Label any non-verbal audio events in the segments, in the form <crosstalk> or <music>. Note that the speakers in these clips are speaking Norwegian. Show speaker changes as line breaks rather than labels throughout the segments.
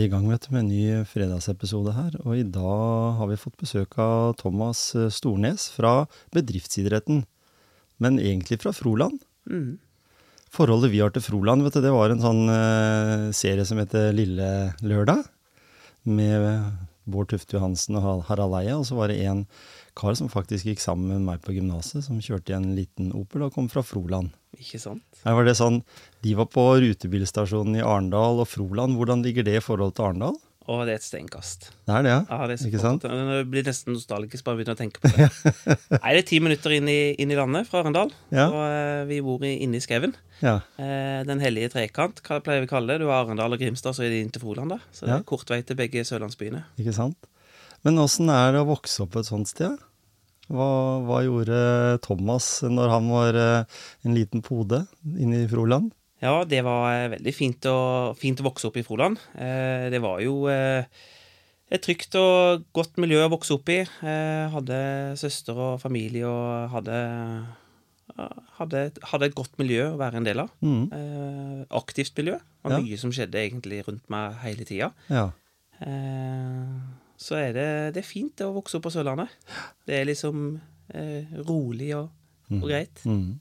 Vi i gang vet du, med en ny fredagsepisode her, og i dag har vi fått besøk av Thomas eh, Stornes fra bedriftsidretten, men egentlig fra Froland.
Mm.
Forholdet vi har til Froland, vet du, det var en sånn uh, serie som heter Lille lørdag, med Bård Tufte Johansen og Har- Harald Eia, og så var det en kar som faktisk gikk sammen med meg på gymnaset, som kjørte i en liten Opel og kom fra Froland.
Ikke sant?
Her var det sånn, De var på rutebilstasjonen i Arendal og Froland. Hvordan ligger det i forhold til Arendal?
Å, det er et steinkast.
Det er det, ja.
Ja, det er
Ikke sant?
Jeg blir nesten nostalgisk bare begynner å tenke på det. <laughs> Nei, det er ti minutter inn i, inn i landet fra Arendal.
Ja.
Og uh, vi bor i, inne i skauen.
ja.
Uh, den hellige trekant, hva pleier vi å kalle det? Du har Arendal og Grimstad, så er det inn til Froland, da. Så det er kort vei til begge sørlandsbyene.
Ikke sant? Men åssen er det å vokse opp et sånt sted? Hva, hva gjorde Thomas når han var eh, en liten pode inne i Froland?
Ja, det var eh, veldig fint å, fint å vokse opp i Froland. Eh, det var jo et trygt og godt miljø å vokse opp i. Jeg hadde søster og familie og hadde, hadde, hadde et godt miljø å være en del av.
Mm.
Eh, aktivt miljø. Det var
Ja.
mye som skjedde egentlig rundt meg hele tida.
Ja.
Eh, så er det, det er fint det å vokse opp på Sørlandet. Det er liksom eh, rolig og, og greit.
Mm.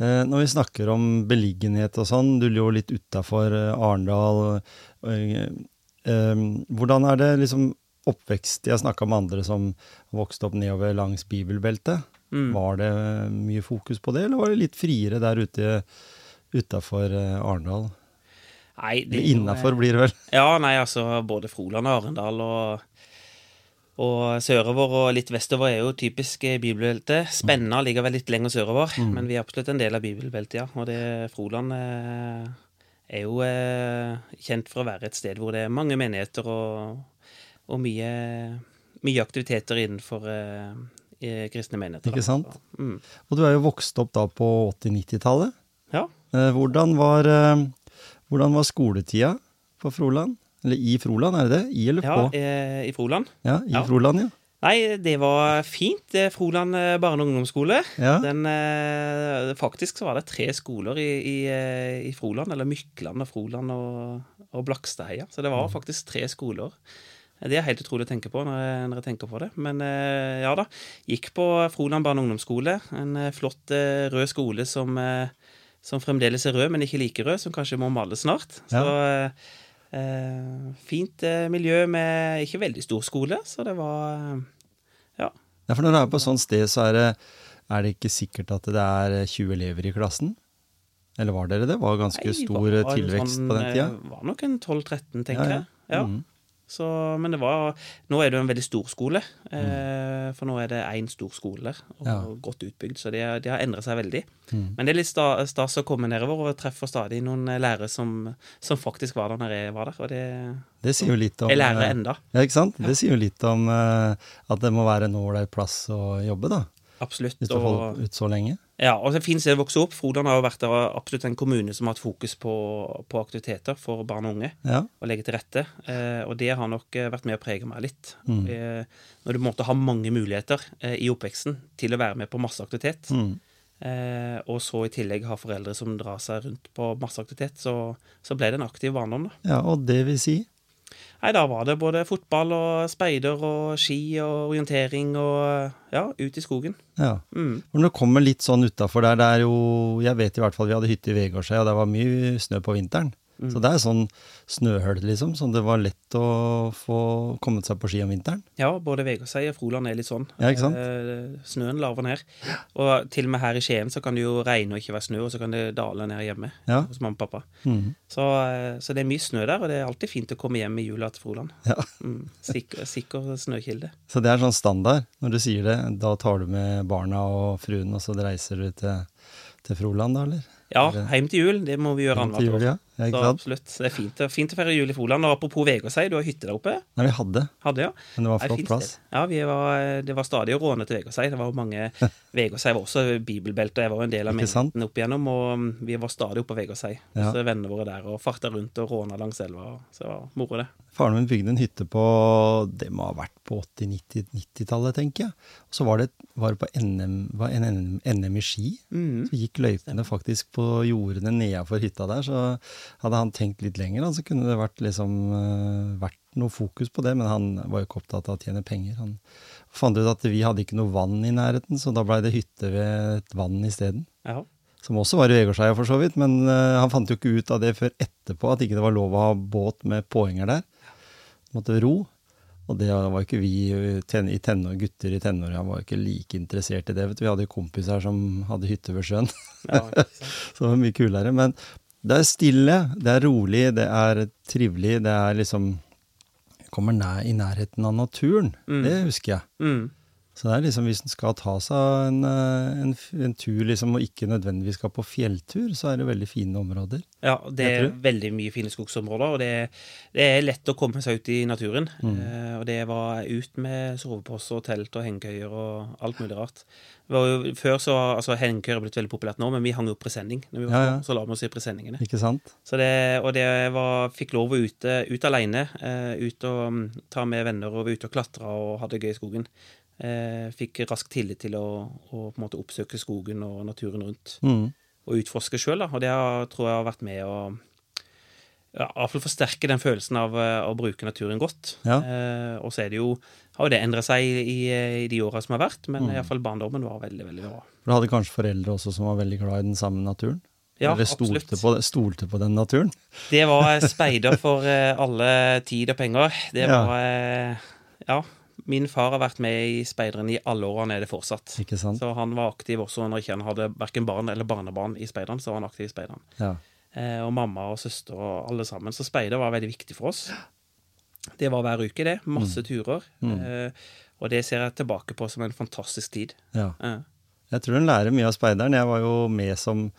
Eh, når vi snakker om beliggenhet og sånn, du lå litt utafor eh, Arendal. eh, eh, hvordan er det liksom oppvekst Jeg snakka med andre som vokste opp nedover langs bibelbeltet.
Mm.
Var det mye fokus på det, eller var det litt friere der ute utafor Arendal?
Nei, det
innafor, blir det vel?
Ja, nei, altså både Froland og Arendal og, og sørover og litt vestover er jo typisk bibelbelte. Spenna ligger vel litt lenger sørover, men vi er absolutt en del av bibelbeltet, ja. Og det Froland eh, er jo eh, kjent for å være et sted hvor det er mange menigheter og, og mye, mye aktiviteter innenfor eh, kristne menigheter.
Ikke sant?
Så, Mm.
Og du er jo vokst opp da på 80-90-tallet.
Ja.
Hvordan, var, hvordan var skoletida på Froland? Eller i Froland, er det det? I eller
ja,
på?
eh, i Froland.
Ja, i
ja.
Froland, ja.
Nei, det var fint. Er Froland eh, barne- og ungdomsskole.
Ja.
Den, eh, faktisk så var det tre skoler i, i, eh, i Froland, eller Mykland og Froland og, og Blakstadheia. Så det var faktisk tre skoler. Det er helt utrolig å tenke på når jeg, når jeg tenker på det. Men eh, ja da. Gikk på Froland barne- og ungdomsskole. En eh, flott eh, rød skole som, eh, som fremdeles er rød, men ikke like rød, som kanskje må males snart. Så eh, eh, fint eh, miljø med ikke veldig stor skole, så det var eh, Ja.
Ja, for når du er på et sånt sted, så er det, er det ikke sikkert at det er 20 elever i klassen? Eller var dere det? Var ganske
Nei,
stor
var
tilvekst
sånn,
på den tida?
Det Var nok en 12-13, tenker
Ja, ja.
jeg. Ja.
Mhm.
Så, men det var Nå er det jo en veldig stor skole. Eh, for nå er det én stor skole der, og
Ja.
godt utbygd. Så det, de har endret seg veldig.
Mm.
Men det er litt sta- stas å komme nedover og treffe stadig noen eh, lærere som, som faktisk var der når jeg var der. Og det
Det sier jo litt om
Jeg lærer
eh,
enda.
Ja, ikke sant? Det sier jo litt om eh, at det må være en ålreit plass å jobbe, da.
Absolutt.
Hvis du har holdt ut så lenge.
Ja, og fint sted å vokse opp. Frodan har vært der, absolutt en kommune som har hatt fokus på, på aktiviteter for barn og unge.
Ja.
og legge til rette. Eh, og det har nok eh, vært med å prege meg litt.
Mm.
Eh, når du måtte ha mange muligheter eh, i oppveksten til å være med på masse aktivitet,
Mm.
eh, og så i tillegg ha foreldre som drar seg rundt på masse aktivitet, så, så ble det en aktiv barndom, da.
ja, og det vil si
Nei, da var det både fotball og speider og ski og orientering og ja, ut i skogen.
Ja.
Mm.
Når det kommer litt sånn utafor der, det er jo Jeg vet i hvert fall vi hadde hytte i Vegårshei, og det var mye snø på vinteren.
Mm.
Så det er sånn snøhull, liksom, som det var lett å få kommet seg på ski om vinteren.
Ja, både Vegårshei og Froland er litt sånn.
Ja, ikke sant?
Eh, snøen laver ned. Og til og med her i Skien så kan det jo regne og ikke være snø, og så kan det dale ned hjemme
Ja.
hos mamma og pappa.
Mm.
Så, eh, så det er mye snø der, og det er alltid fint å komme hjem i jula til Froland.
Ja.
Mm, sikker, sikker snøkilde.
Så det er sånn standard når du sier det. Da tar du med barna og fruen, og så reiser du til, til Froland, da, eller?
Ja, hjem til jul, det må vi gjøre annethvert år.
ja. Ja,
Så absolutt. Det er fint, fint å feire jul i Froland. Og apropos Vegårshei, du har hytte der oppe?
Nei, vi hadde,
Hadde, ja.
men det var flott plass.
Ja, vi var, det var stadig å råne til Vegårshei. Det var jo mange <laughs> Vegårshei var også bibelbelte. Jeg var jo en del av menigheten opp igjennom, og mm, vi var stadig oppe på Vegårshei.
Ja.
Så vennene våre der og farta rundt og råna langs elva. Så det var moro, det.
Faren min bygde en hytte på Det må ha vært på 80-90-tallet, tenker jeg. Og så var det, var det på NM, var en NM, NM i ski.
Mm.
Så gikk løypene faktisk på jordene nedafor hytta der. Så hadde han tenkt litt lenger, så kunne det vært, liksom, eh, vært noe fokus på det. Men han var jo ikke opptatt av å tjene penger. Han fant ut at vi hadde ikke noe vann i nærheten, så da blei det hytte ved et vann isteden.
Ja.
Som også var i Vegårshei, for så vidt. Men eh, han fant jo ikke ut av det før etterpå, at ikke det var lov å ha båt med påhenger der. Måtte ro. Og det var ikke vi ten, i tenår, gutter i tenåra var ikke like interessert i det. Vi hadde jo kompiser som hadde hytte ved sjøen,
ja <laughs>
så det var mye kulere. Men det er stille, det er rolig, det er trivelig, det er liksom Kommer nær, i nærheten av naturen.
Mm.
Det husker jeg.
Mm.
Så det er liksom hvis en skal ta seg en, eh, en, en tur liksom, og ikke nødvendigvis skal på fjelltur, så er det veldig fine områder.
Ja, det er veldig mye fine skogsområder, og det, det er lett å komme seg ut i naturen.
Mm.
Eh, og det var ut med soveposer og telt og hengekøyer og alt mulig rart. Jo, før så altså Hengekøyer er blitt veldig populært nå, men vi hang jo presenning. Når vi var
Ja, ja.
Så la vi oss i presenningene.
Ikke sant?
Så det, og det var, fikk lov å ute, ut alene. Eh, ut og mm, ta med venner og var ute og klatre og ha det gøy i skogen. Eh, fikk raskt tillit til å, å oppsøke skogen og naturen rundt
Mm.
og utforske sjøl. Og det har, tror jeg har vært med å ja, i hvert fall forsterke den følelsen av eh, å bruke naturen godt.
Ja.
Eh, og så er det jo, har jo det endra seg i, i, de åra som har vært, men
Mm.
i hvert fall barndommen var veldig, veldig bra.
Du hadde kanskje foreldre også som var veldig glad i den samme naturen?
Ja,
Eller stolte på, stolte på den naturen?
Det var speider <laughs> for eh, alle tid og penger. Det var ja. Ja. Min far har vært med i speideren i alle år, han er det fortsatt.
Ikke sant?
Så han var aktiv også når ikke han hadde verken barn eller barnebarn i speideren. Så var han aktiv i speideren.
Ja.
Eh, og mamma og søster og alle sammen. Så speider var veldig viktig for oss. Det var hver uke, det. Masse turer.
Mm.
Eh, og det ser jeg tilbake på som en fantastisk tid.
ja.
Eh,
Jeg tror en lærer mye av speideren. Jeg var jo med som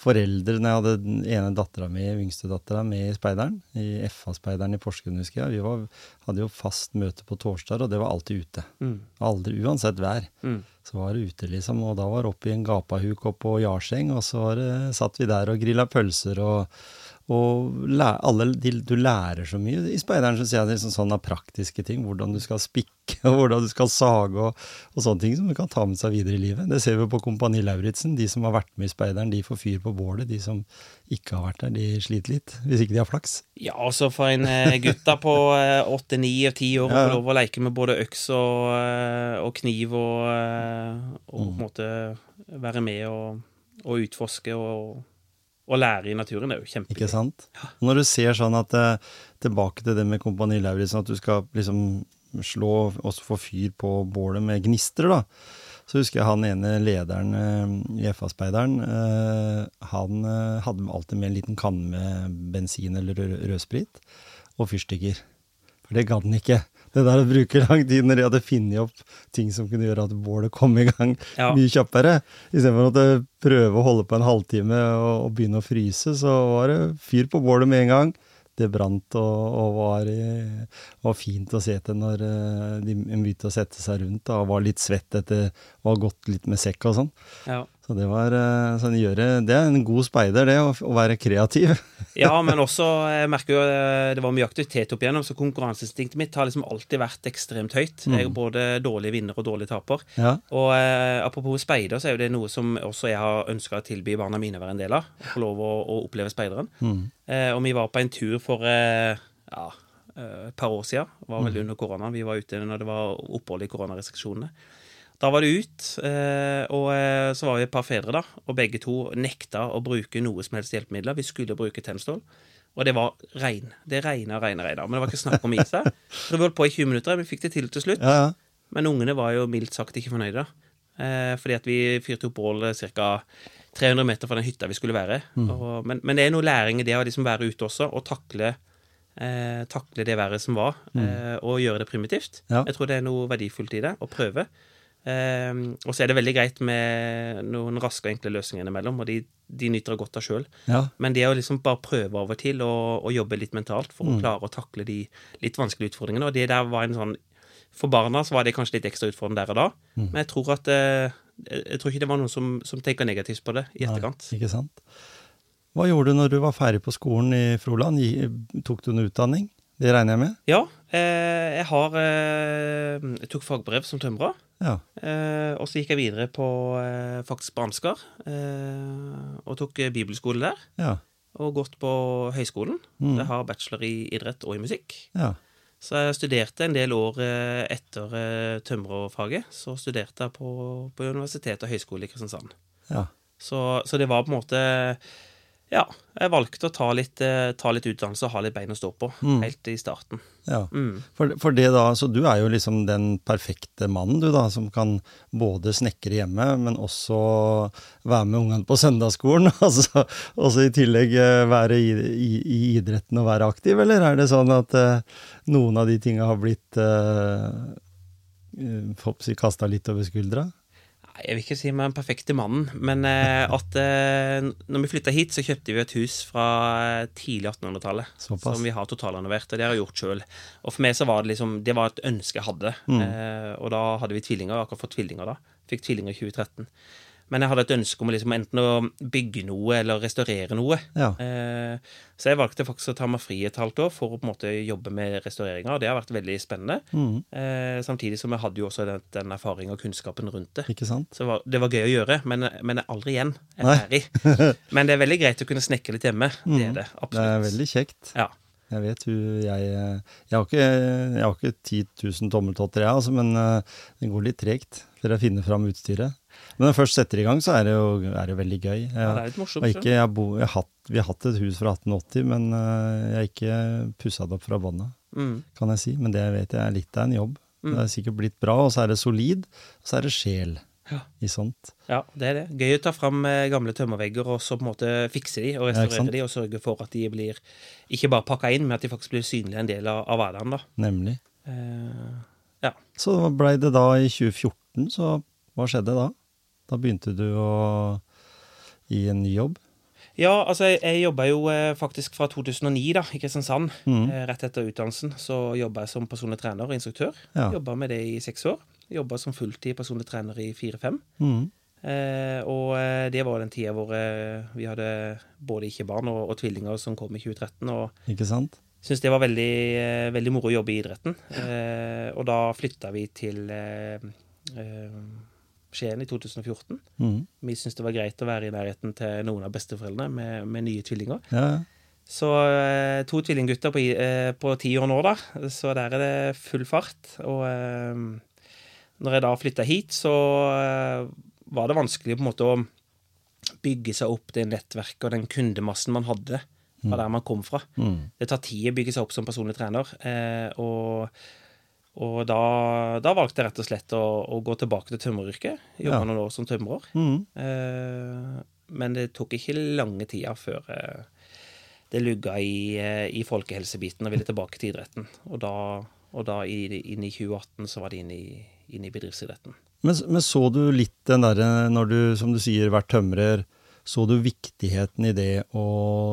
forelder når jeg hadde den ene dattera mi, yngste dattera, med i speideren. I FA-speideren i Porsgrunn, husker jeg. Vi var, hadde jo fast møte på torsdag, og det var alltid ute.
mm,
Aldri, uansett vær.
mm.
Så var det ute, liksom. Og da var det opp i en gapahuk oppå på Jarseng, og så var det, satt vi der og grilla pølser og og alle, de, du lærer så mye. I speideren så ser jeg det liksom sånn av praktiske ting. Hvordan du skal spikke, <laughs> og hvordan du skal sage, og, og sånne ting som du kan ta med seg videre i livet. Det ser vi på Kompani Lauritzen. De som har vært med i speideren, de får fyr på bålet. De som ikke har vært der, de sliter litt. Hvis ikke de har flaks.
Ja, altså for en gutta gutt på eh, åtte, ni og ti år å få lov å leke med både øks og, eh, og kniv og, eh, og
Mm.
på en måte være med og, og utforske og, og lære i naturen, er jo
Ikke sant? Når du ser sånn at eh, Tilbake til det med Kompani Lauritzen, at du skal liksom slå og få fyr på bålet med gnister, da. Så husker jeg han ene lederen eh, i FA-speideren. eh, han hadde alltid med en liten kanne med bensin eller rødsprit og fyrstikker. For det gadd han ikke. Det der å bruke lang tid når de hadde funnet opp ting som kunne gjøre at bålet kom i gang
Ja.
mye kjappere. Istedenfor å prøve å holde på en halvtime og, og begynne å fryse, så var det fyr på bålet med en gang. Det brant og, og var, var fint å se til når eh, de begynte å sette seg rundt da, og var litt svett etter å ha gått litt med sekk og sånn.
Ja.
Så det var eh, sånn, gjøre, det er en god speider, det, å, å være kreativ. <laughs>
ja, men også jeg merker jo eh, det var mye aktivitet opp igjennom, så konkurranseinstinktet mitt har liksom alltid vært ekstremt høyt. Jeg er både dårlig vinner og dårlig taper.
Ja,
Og eh, apropos speider, så er jo det noe som også jeg har ønska å tilby barna mine å være en del av. Å få lov å, å oppleve speideren.
mm.
Eh, og vi var på en tur for eh, ja, eh, et par år siden. Det var vel under korona. Vi var ute når det var opphold i koronarestriksjonene. Da var det ut, eh, og eh, så var vi et par fedre, da. Og begge to nekta å bruke noe som helst hjelpemidler. Vi skulle bruke tennstål. Og det var regn. Det regna regna, regna. Men det var ikke snakk om is gi. Så vi holdt på i 20 minutter. Vi fikk det til til slutt.
ja, ja.
Men ungene var jo mildt sagt ikke fornøyde. da. fordi at vi fyrte opp bål ca. 300 meter fra den hytta vi skulle være. Og, men, men det er noe læring i det å liksom være ute også, og takle, eh, takle det været som var, eh, og gjøre det primitivt.
Ja.
Jeg tror det er noe verdifullt i det, å prøve. Eh, og så er det veldig greit med noen raske og enkle løsninger innimellom, og de, de nyter godt av sjøl.
Ja.
Men det å liksom bare prøve av og til å, jobbe litt mentalt for å klare å takle de litt vanskelige utfordringene, og det der var en sånn For barna så var det kanskje litt ekstra utfordrende der og da, men jeg tror at eh, jeg tror ikke det var noen som, som tenker negativt på det i etterkant.
Ikke sant? Hva gjorde du når du var ferdig på skolen i Froland? Tok du en utdanning? Det regner jeg med?
Ja, jeg har eh, Jeg tok fagbrev som tømrer.
Ja.
Eh, og så gikk jeg videre på eh, faktisk på Ansgar, eh, og tok eh, bibelskole der.
Ja.
Og gått på høyskolen.
Mm.
Jeg har bachelor i idrett og i musikk.
Ja.
Så jeg studerte en del år eh, etter eh, tømrerfaget. Så studerte jeg på, på universitet og høyskole i Kristiansand.
ja.
Så, så det var på en måte Ja, jeg valgte å ta litt, eh, ta litt utdannelse og ha litt bein å stå på
Mm.
helt i starten.
ja.
Mm.
For, for det da, så du er jo liksom den perfekte mannen, du da, som kan både snekre hjemme, men også være med ungene på søndagsskolen, <laughs> altså, også i tillegg eh, være i, i, i idretten og være aktiv, eller er det sånn at uh, noen av de tinga har blitt uh, kasta litt over skuldra?
Jeg vil ikke si meg den perfekte mannen, men eh, at eh, når vi flytta hit, så kjøpte vi et hus fra eh, tidlig 1800-tallet. Som vi har totalrenovert, og det har jeg gjort sjøl. Og for meg så var det liksom Det var et ønske jeg hadde.
Mm.
Eh, og da hadde vi tvillinger. Akkurat fått tvillinger da. Fikk tvillinger i 2013. Men jeg hadde et ønske om liksom enten å bygge noe eller restaurere noe.
Ja.
Eh, så jeg valgte faktisk å ta meg fri et halvt år for å på en måte jobbe med restaureringa, det har vært veldig spennende.
Mm.
Eh, samtidig som jeg hadde jo også den, den erfaringen og kunnskapen rundt det.
Ikke sant?
Så det var, det var gøy å gjøre, men, men aldri igjen. Jeg er ferdig. <laughs> Men det er veldig greit å kunne snekre litt hjemme. Det er det. Absolutt.
Det er veldig kjekt.
Ja.
Jeg vet jo jeg, jeg, har ikke, jeg har ikke 10 000 tommeltotter, jeg, altså, men eh, det går litt tregt før jeg finner fram utstyret. Når jeg først setter i gang, så er det jo er det veldig gøy. Jeg,
Ja, det er litt morsomt.
ikke, jeg bo, jeg hatt, vi har hatt et hus fra 1880, men eh, jeg har ikke pussa det opp fra bånda.
Mm.
kan jeg si. Men det vet jeg er litt av en jobb.
Mm.
Det er sikkert blitt bra, og så er det solid, og så er det sjel
Ja.
i sånt.
ja, det er det. Gøy å ta fram eh, gamle tømmervegger og så på en måte fikse de og
Ja,
restaurere de, og sørge for at de blir ikke bare pakka inn, men at de faktisk blir synlige en del av, av hverdagen. da.
Nemlig.
Eh, ja.
Så blei det da i 2014, så hva skjedde da? Da begynte du å i en ny jobb?
Ja, altså jeg, jeg jobba jo eh, faktisk fra 2009 da, i Kristiansand.
Mm.
Eh, rett etter utdannelsen så jobba jeg som personlig trener og instruktør.
Ja.
Jobba med det i seks år. Jobba som fulltid personlig trener i fire-fem.
Mhm.
Eh, og eh, det var den tida hvor vi hadde både ikke-barn og, og tvillinger som kom i 2013. Og
Ikke sant?
syntes det var veldig, veldig moro å jobbe i idretten. Eh, og da flytta vi til eh, Skien i 2014.
Mm.
Vi syntes det var greit å være i nærheten til noen av besteforeldrene med, med nye tvillinger.
Ja.
Så eh, to tvillinggutter på, eh, på ti år nå, da. Så der er det full fart. Og eh, når jeg da flytta hit, så var det vanskelig på en måte å bygge seg opp det nettverket og den kundemassen man hadde fra der man kom fra.
Mm.
Det tar tid å bygge seg opp som personlig trener. Og og da, da valgte jeg rett og slett å, å gå tilbake til tømmeryrket. Jobba
Ja.
noen år som tømrer.
Mm.
Eh, men det tok ikke lange tida før eh, det lugga i, eh, i folkehelsebiten og ville tilbake til idretten. Og da, og da i, inn i 2018 så var det inn i, inn i bedriftsidretten.
Men, men så du litt den derre, når du, som du sier, vært tømrer, så du viktigheten i det å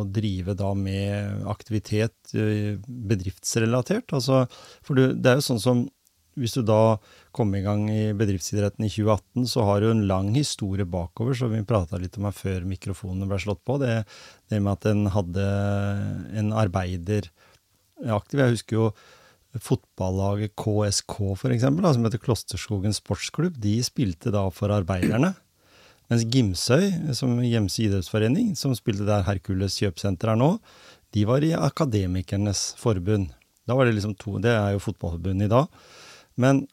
drive da med aktivitet eh, bedriftsrelatert? Altså, for det er jo sånn som hvis du da kom i gang i bedriftsidretten i 2018, så har du en lang historie bakover, som vi prata litt om her før mikrofonene ble slått på. Det, det med at en hadde en arbeider aktiv. Jeg husker jo fotballaget KSK, for eksempel, som heter Klosterskogen sportsklubb. De spilte da for arbeiderne. Mens Gimsøy, som Gjemse idrettsforening, som spilte der Hercules kjøpesenter er nå, de var i Akademikernes forbund. Da var det liksom to, Det er jo fotballforbundet i dag. Men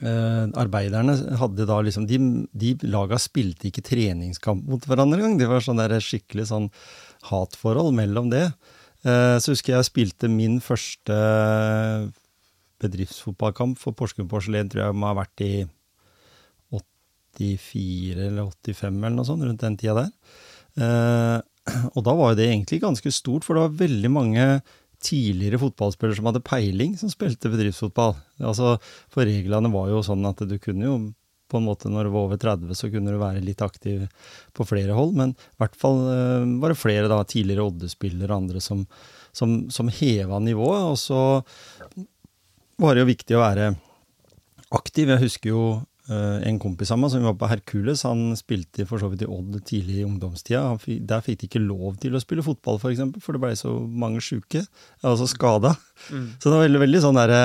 eh, arbeiderne hadde da liksom De, de laga spilte ikke treningskamp mot hverandre engang. Det var sånn der skikkelig sånn hatforhold mellom det. Eh, så husker jeg spilte min første bedriftsfotballkamp for Porsgrunn Porselen, tror jeg må ha vært i 84 eller 85 eller noe sånt, rundt den tida der. Eh, og da var jo det egentlig ganske stort, for det var veldig mange tidligere fotballspillere som hadde peiling, som spilte bedriftsfotball. Altså, For reglene var jo sånn at du kunne jo på en måte når du var over 30, så kunne du være litt aktiv på flere hold. Men i hvert fall uh, var det flere da, tidligere Odde-spillere og andre som, som, som heva nivået. Og så var det jo viktig å være aktiv. Jeg husker jo en kompis av meg som var på Hercules. Han spilte for så vidt i Odd tidlig i ungdomstida. Der fikk de ikke lov til å spille fotball, for, eksempel, for det ble så mange sjuke. Altså skada. Mm. Så det var veldig, veldig sånn derre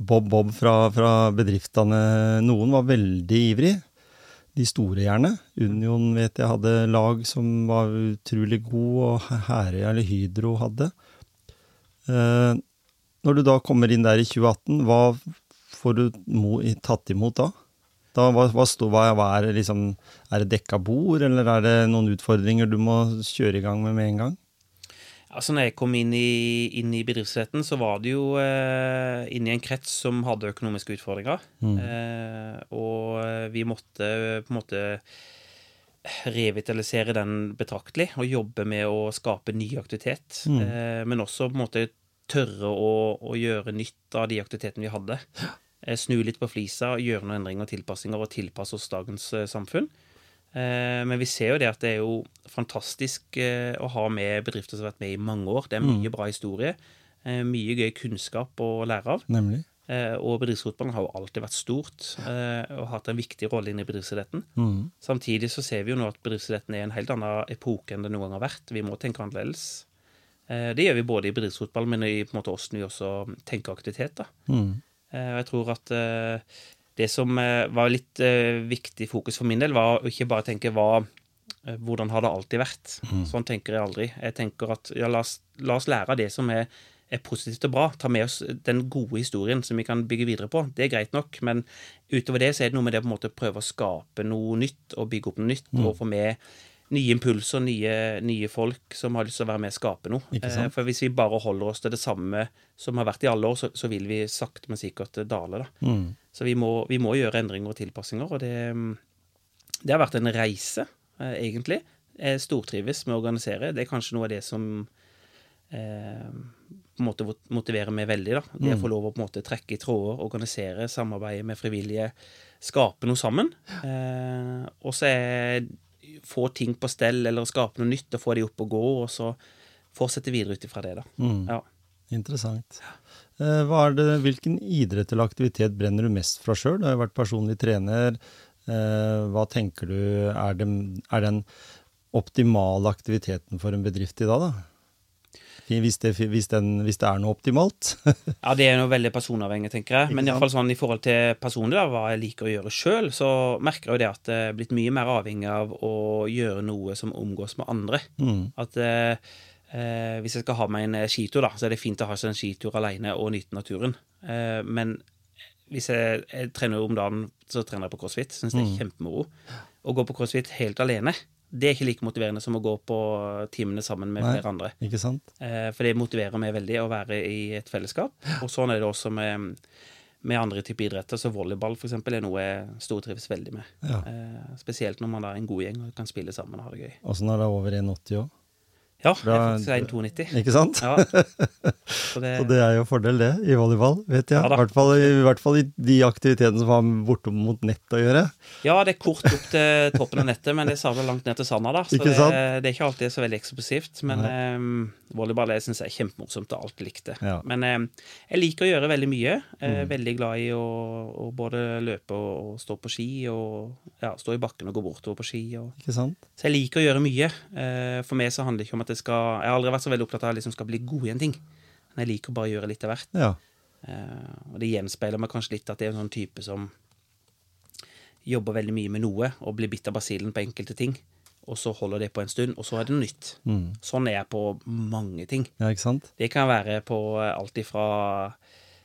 Bob-Bob fra, fra, bedriftene. Noen var veldig ivrig. De store, gjerne. Union vet jeg hadde lag som var utrolig gode, og Herøya eller Hydro hadde. Uh, når du da kommer inn der i 2018, hva får du tatt imot da? Da hva, hva, hva, hva er, det liksom, er det dekka bord, eller er det noen utfordringer du må kjøre i gang med med en gang?
Altså når jeg kom inn i, inn i bedriftsretten, så var det jo eh, inn i en krets som hadde økonomiske utfordringer. Mm. Eh, og vi måtte på en måte revitalisere den betraktelig og jobbe med å skape ny aktivitet. Mm. Eh, men også på en måte tørre å, å, gjøre nytt av de aktivitetene vi hadde. <gasps> Eh, snu litt på flisa, gjøre noen endringer og tilpassinger og tilpasse oss dagens eh, samfunn. Eh, men vi ser jo det at det er jo fantastisk å ha med bedrifter som har vært med i mange år. Det er mye mm. bra historie. Mye gøy kunnskap å lære av.
Nemlig.
Og bedriftsfotballen har jo alltid vært stort og hatt en viktig rolle inn i bedriftsidretten. Mm. Samtidig så ser vi jo nå at bedriftsidretten er en helt annen epoke enn det noen gang har vært. Vi må tenke annerledes. Det gjør vi både i bedriftsfotball, men i på en måte hvordan vi også tenker aktivitet. da. Mm. Eh, jeg tror at eh, det som var litt viktig fokus for min del, var å ikke bare tenke hva, hvordan har det alltid vært. Mm. Sånn tenker jeg aldri. Jeg tenker at ja, la oss, la oss lære av det som er, er, positivt og bra. Ta med oss den gode historien som vi kan bygge videre på. Det er greit nok, men utover det så er det noe med det å prøve å skape noe nytt og bygge opp noe nytt. Mm. og få med nye impulser, nye, nye, folk som har lyst til å være med og skape noe. Eh, for hvis vi bare holder oss til det samme som har vært i alle år, så, så vil vi sakte, men sikkert dale. da. Mm. Så vi må, vi må, gjøre endringer og tilpassinger, og det, det har vært en reise, eh, egentlig. Jeg stortrives med å organisere. Det er kanskje noe av det som eh, på en måte motiverer meg veldig. da. Det å mm. få lov å på en måte trekke i tråder, organisere, samarbeide med frivillige, skape noe sammen. Eh, og så er få ting på stell eller skape noe nytt og få de opp og gå, og så fortsette videre ut ifra det. da. Mm. Ja.
Interessant. Eh, det, hvilken idrett eller aktivitet brenner du mest fra sjøl? Du har jo vært personlig trener. Eh, hva tenker du er, det, er den optimale aktiviteten for en bedrift i dag, da? Hvis det, hvis, den, hvis det, er noe optimalt. <laughs>
ja, det er noe veldig personavhengig, tenker jeg. Men i, fall sånn, i forhold til personlig, da, hva jeg liker å gjøre sjøl, så merker jeg jo det at det er blitt mye mer avhengig av å gjøre noe som omgås med andre. Mm. At eh, eh hvis jeg skal ha meg en eh, skitur, da, så er det fint å ha seg en skitur alene og nyte naturen. Eh, men hvis jeg, jeg, trener om dagen, så trener jeg på crossfit. Syns det er mm. kjempemoro. Å gå på crossfit helt alene det er ikke like motiverende som å gå på timene sammen med Nei, flere andre.
Ikke sant?
Eh, for det motiverer meg veldig å være i et fellesskap. Og sånn er det også med, med andre typer idretter. Så volleyball for eksempel, er noe jeg stortrives veldig med. Ja. Eh, spesielt når man er en god gjeng og kan spille sammen og ha det gøy.
Åssen er det over 1,80 òg?
Ja, jeg er faktisk 1,92.
Ikke sant? Ja. <laughs> Så, det, Så det er jo fordel, det, i volleyball, vet jeg. Ja, I, hvert fall, I, hvert fall, i de aktivitetene som har bortom mot nett å gjøre.
Ja, det er kort opp til toppen av nettet, men det er sabla langt ned til sanda, da. Så det, det, er ikke alltid så veldig eksplosivt. Men um, volleyball jeg synes jeg er kjempemorsomt og alt likte. Ja. Men um, jeg liker å gjøre veldig mye. Mm. veldig glad i å, å, både løpe og, og stå på ski, og ja, stå i bakken og gå bortover på ski. Og,
ikke sant?
Så jeg liker å gjøre mye. Eh, for meg så handler det ikke om at jeg skal Jeg har aldri vært så veldig opptatt av at jeg liksom skal bli god i en ting. Men jeg liker bare å gjøre litt av hvert.
Ja.
Uh, og det gjenspeiler meg kanskje litt at det er en sånn type som jobber veldig mye med noe og blir bitt av basillen på enkelte ting. Og så holder det på en stund, og så er det noe nytt. Mm. Sånn er jeg på mange ting.
Ja, ikke sant?
Det kan være på alt ifra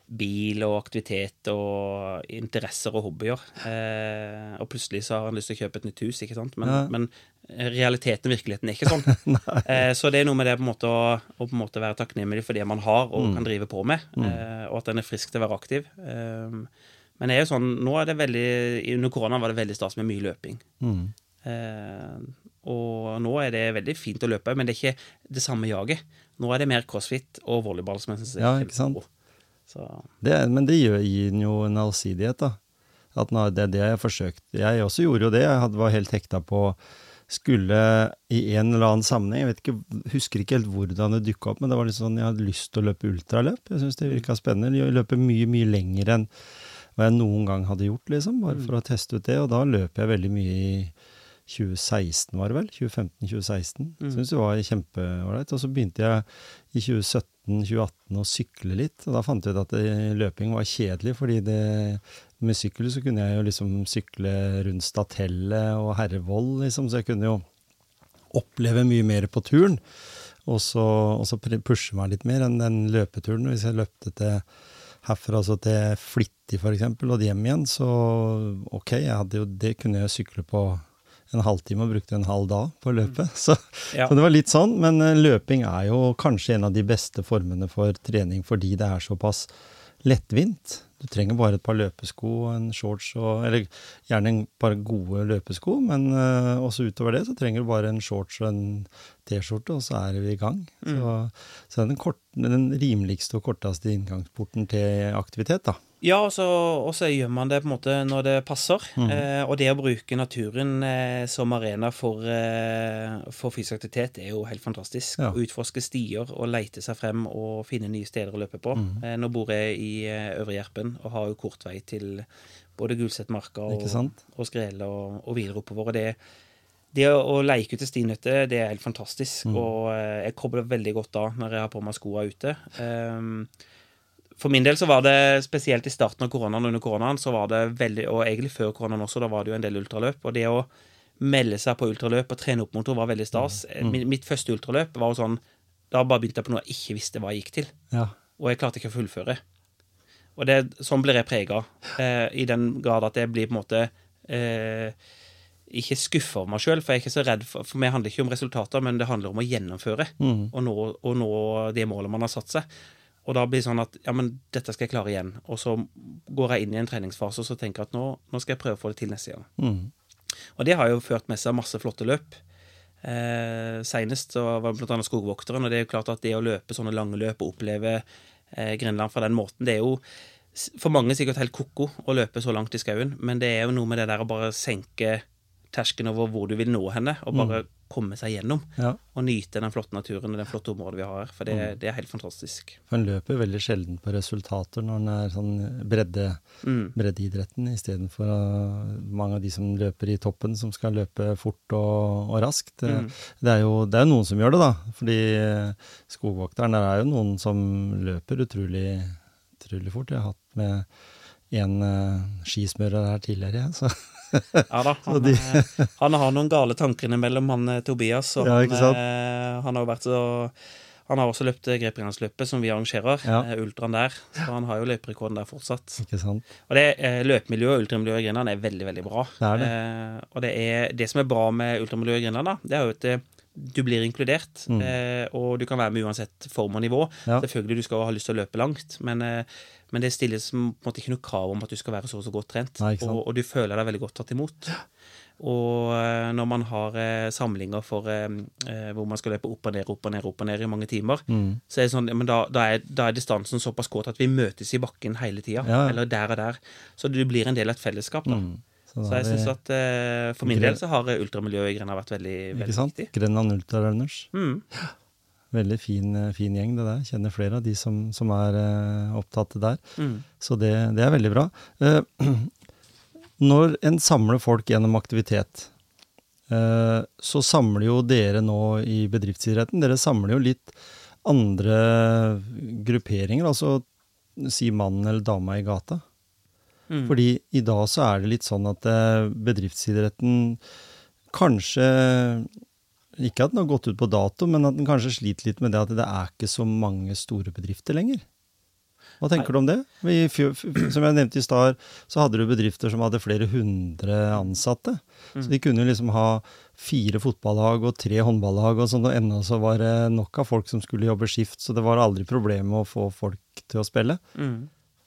bil og aktivitet og interesser og hobbyer. Eh, og plutselig så har han lyst til å kjøpe et nytt hus, ikke sant. Men, ja. men realiteten og virkeligheten er ikke sånn. <laughs> eh, så det er noe med det på en måte å, å på en måte være takknemlig for det man har og mm. kan drive på med, mm. eh, og at en er frisk til å være aktiv. Eh, men det er jo sånn, nå er det veldig Under korona var det veldig stas med mye løping. Mm. Eh, Og nå er det veldig fint å løpe, men det er ikke det samme jaget. Nå er det mer crossfit og volleyball som jeg synes er
Ja, ikke sant?
Så,
Det, men det gir, gir jo en allsidighet, da. At nå, det er det jeg har forsøkt. Jeg også gjorde jo det. Jeg hadde, var helt hekta på skulle i en eller annen sammenheng, jeg vet ikke, husker ikke helt hvordan det dukka opp, men det var litt sånn jeg hadde lyst til å løpe ultraløp. Jeg syns det virka spennende. Jeg løper mye, mye lenger enn hva jeg noen gang hadde gjort, liksom, bare for å teste ut det. Og da løp jeg veldig mye i 2016, var det vel? 2015-2016.
Mm.
Syns det var kjempeålreit. Og så begynte jeg i 2017-2018 og sykle litt, og da fant jeg ut at løping var kjedelig, fordi det, med sykkel så kunne jeg jo liksom sykle rundt Statellet og Herrevoll, liksom, så jeg kunne jo oppleve mye mer på turen. Og så, og så pushe meg litt mer enn den løpeturen. Hvis jeg løpte til herfra altså til Flittig eksempel, og hjem igjen, så ok, jeg hadde jo, det kunne jeg sykle på en halvtime og brukte en halv dag på å løpe. Så,
ja.
så det var litt sånn, men eh, løping er jo kanskje en av de beste formene for trening fordi det er såpass lettvint. Du trenger bare et par løpesko og en shorts, og, eller gjerne en par gode løpesko, men uh, også utover det så trenger du bare en shorts og en T-skjorte, og så er vi i gang. Så, så det er den, kort, den rimeligste og korteste inngangsporten til aktivitet, da.
Ja, og så, gjør man det på en måte når det passer.
Mm.
Eh, og det å bruke naturen eh, som arena for, eh, for fysisk aktivitet er jo helt fantastisk.
Ja.
Å utforske stier og leite seg frem og finne nye steder å løpe på.
Mm.
Eh, nå bor jeg i eh, Øvre Gjerpen og har jo kort vei til både Gulsetmarka og, og Skrele og, og videre oppover. Og det, det å, å ut ute stinøtter, det er helt fantastisk.
Mm.
Og eh, jeg kobler veldig godt av når jeg har på meg skoa ute. Um, for min del så var det spesielt i starten av koronaen og under koronaen, så var det veldig, og egentlig før koronaen også, da var det jo en del ultraløp. Og det å melde seg på ultraløp og trene opp mot det var veldig stas. Mitt, mitt første ultraløp var jo sånn Da bare begynte jeg på noe jeg ikke visste hva jeg gikk til.
Ja.
Og jeg klarte ikke å fullføre. Og det, sånn blir jeg prega, eh, i den grad at jeg blir på en måte eh, ikke skuffa over meg sjøl, for jeg er ikke så redd for For meg handler ikke om resultater, men det handler om å gjennomføre
mm.
og, nå, og nå det målet man har satt seg. Og da blir det sånn at ja, men dette skal jeg klare igjen. Og så går jeg inn i en treningsfase og så tenker jeg at nå, nå skal jeg prøve å få det til neste gang.
Mm.
Og det har jo ført med seg masse flotte løp. Eh, Seinest var det annet Skogvokteren, og det er jo klart at det å løpe sånne lange løp og oppleve eh, Grenland fra den måten, det er jo for mange sikkert helt ko-ko å løpe så langt i skauen, men det er jo noe med det der å bare senke terskelen over hvor du vil nå henne, og bare komme seg gjennom.
ja.
Og nyte den flotte naturen og den flotte området vi har her, for det, det er helt fantastisk.
For en løper veldig sjelden på resultater når en er sånn bredde,
Mm.
breddeidretten, istedenfor uh, mange av de som løper i toppen, som skal løpe fort og, og raskt. Det,
Mm.
det er jo det er noen som gjør det, da. Fordi eh, skogvokteren, der er jo noen som løper utrolig, utrolig fort. Jeg har hatt med en uh, skismører her tidligere. Så <laughs>
Ja da. Han,
de-
eh, han har noen gale tanker innimellom, han eh, Tobias. Og
Ja,
han, eh, han har vært så Han har også løpt eh, som vi arrangerer.
Ja.
Ultraen der. Så han har jo løperekorden der fortsatt.
ikke sant.
Og det løpemiljøet og ultramiljøet i Grenland er veldig, veldig bra.
Det er det.
Eh, og det, er, det som er bra med ultramiljøet i Grenland, da, det er jo at du blir inkludert.
Mm.
Eh, og du kan være med uansett form og nivå.
Ja.
Selvfølgelig du skal ha lyst til å løpe langt, men, eh, men det stilles på en måte ikke noe krav om at du skal være så og så godt trent.
Nei,
og, og du føler deg veldig godt tatt imot. Og eh, når man har eh, samlinger for eh, eh, hvor man skal løpe opp og ned, opp og ned, opp og ned i mange timer,
Mm.
så er det sånn, ja, men da, da, er, da er distansen såpass kort at vi møtes i bakken hele tida.
Ja.
Eller der og der. Så du blir en del av et fellesskap. da.
Mm.
Så jeg
synes
syns at eh, for min del så har eh, ultramiljøet i Grenland vært veldig,
Ikke sant?
viktig.
Grenland Ultrarunners.
Mm.
Veldig fin, eh, fin gjeng, det der. Kjenner flere av de som, som er eh, opptatt der.
Mm.
Så det, det er veldig bra. Eh, <clears throat> når en samler folk gjennom aktivitet, eh, så samler jo dere nå i bedriftsidretten Dere samler jo litt andre grupperinger, altså si mannen eller dama i gata.
Mm.
Fordi i dag så er det litt sånn at eh, bedriftsidretten kanskje Ikke at den har gått ut på dato, men at den kanskje sliter litt med det at det er ikke så mange store bedrifter lenger. Hva tenker du om det? I fjor, som jeg nevnte i stad, så hadde du bedrifter som hadde flere hundre ansatte. Så de kunne liksom ha fire fotballag og tre håndballag og sånn, og ennå så var det nok av folk som skulle jobbe skift, så det var aldri problem med å få folk til å spille.
Mm.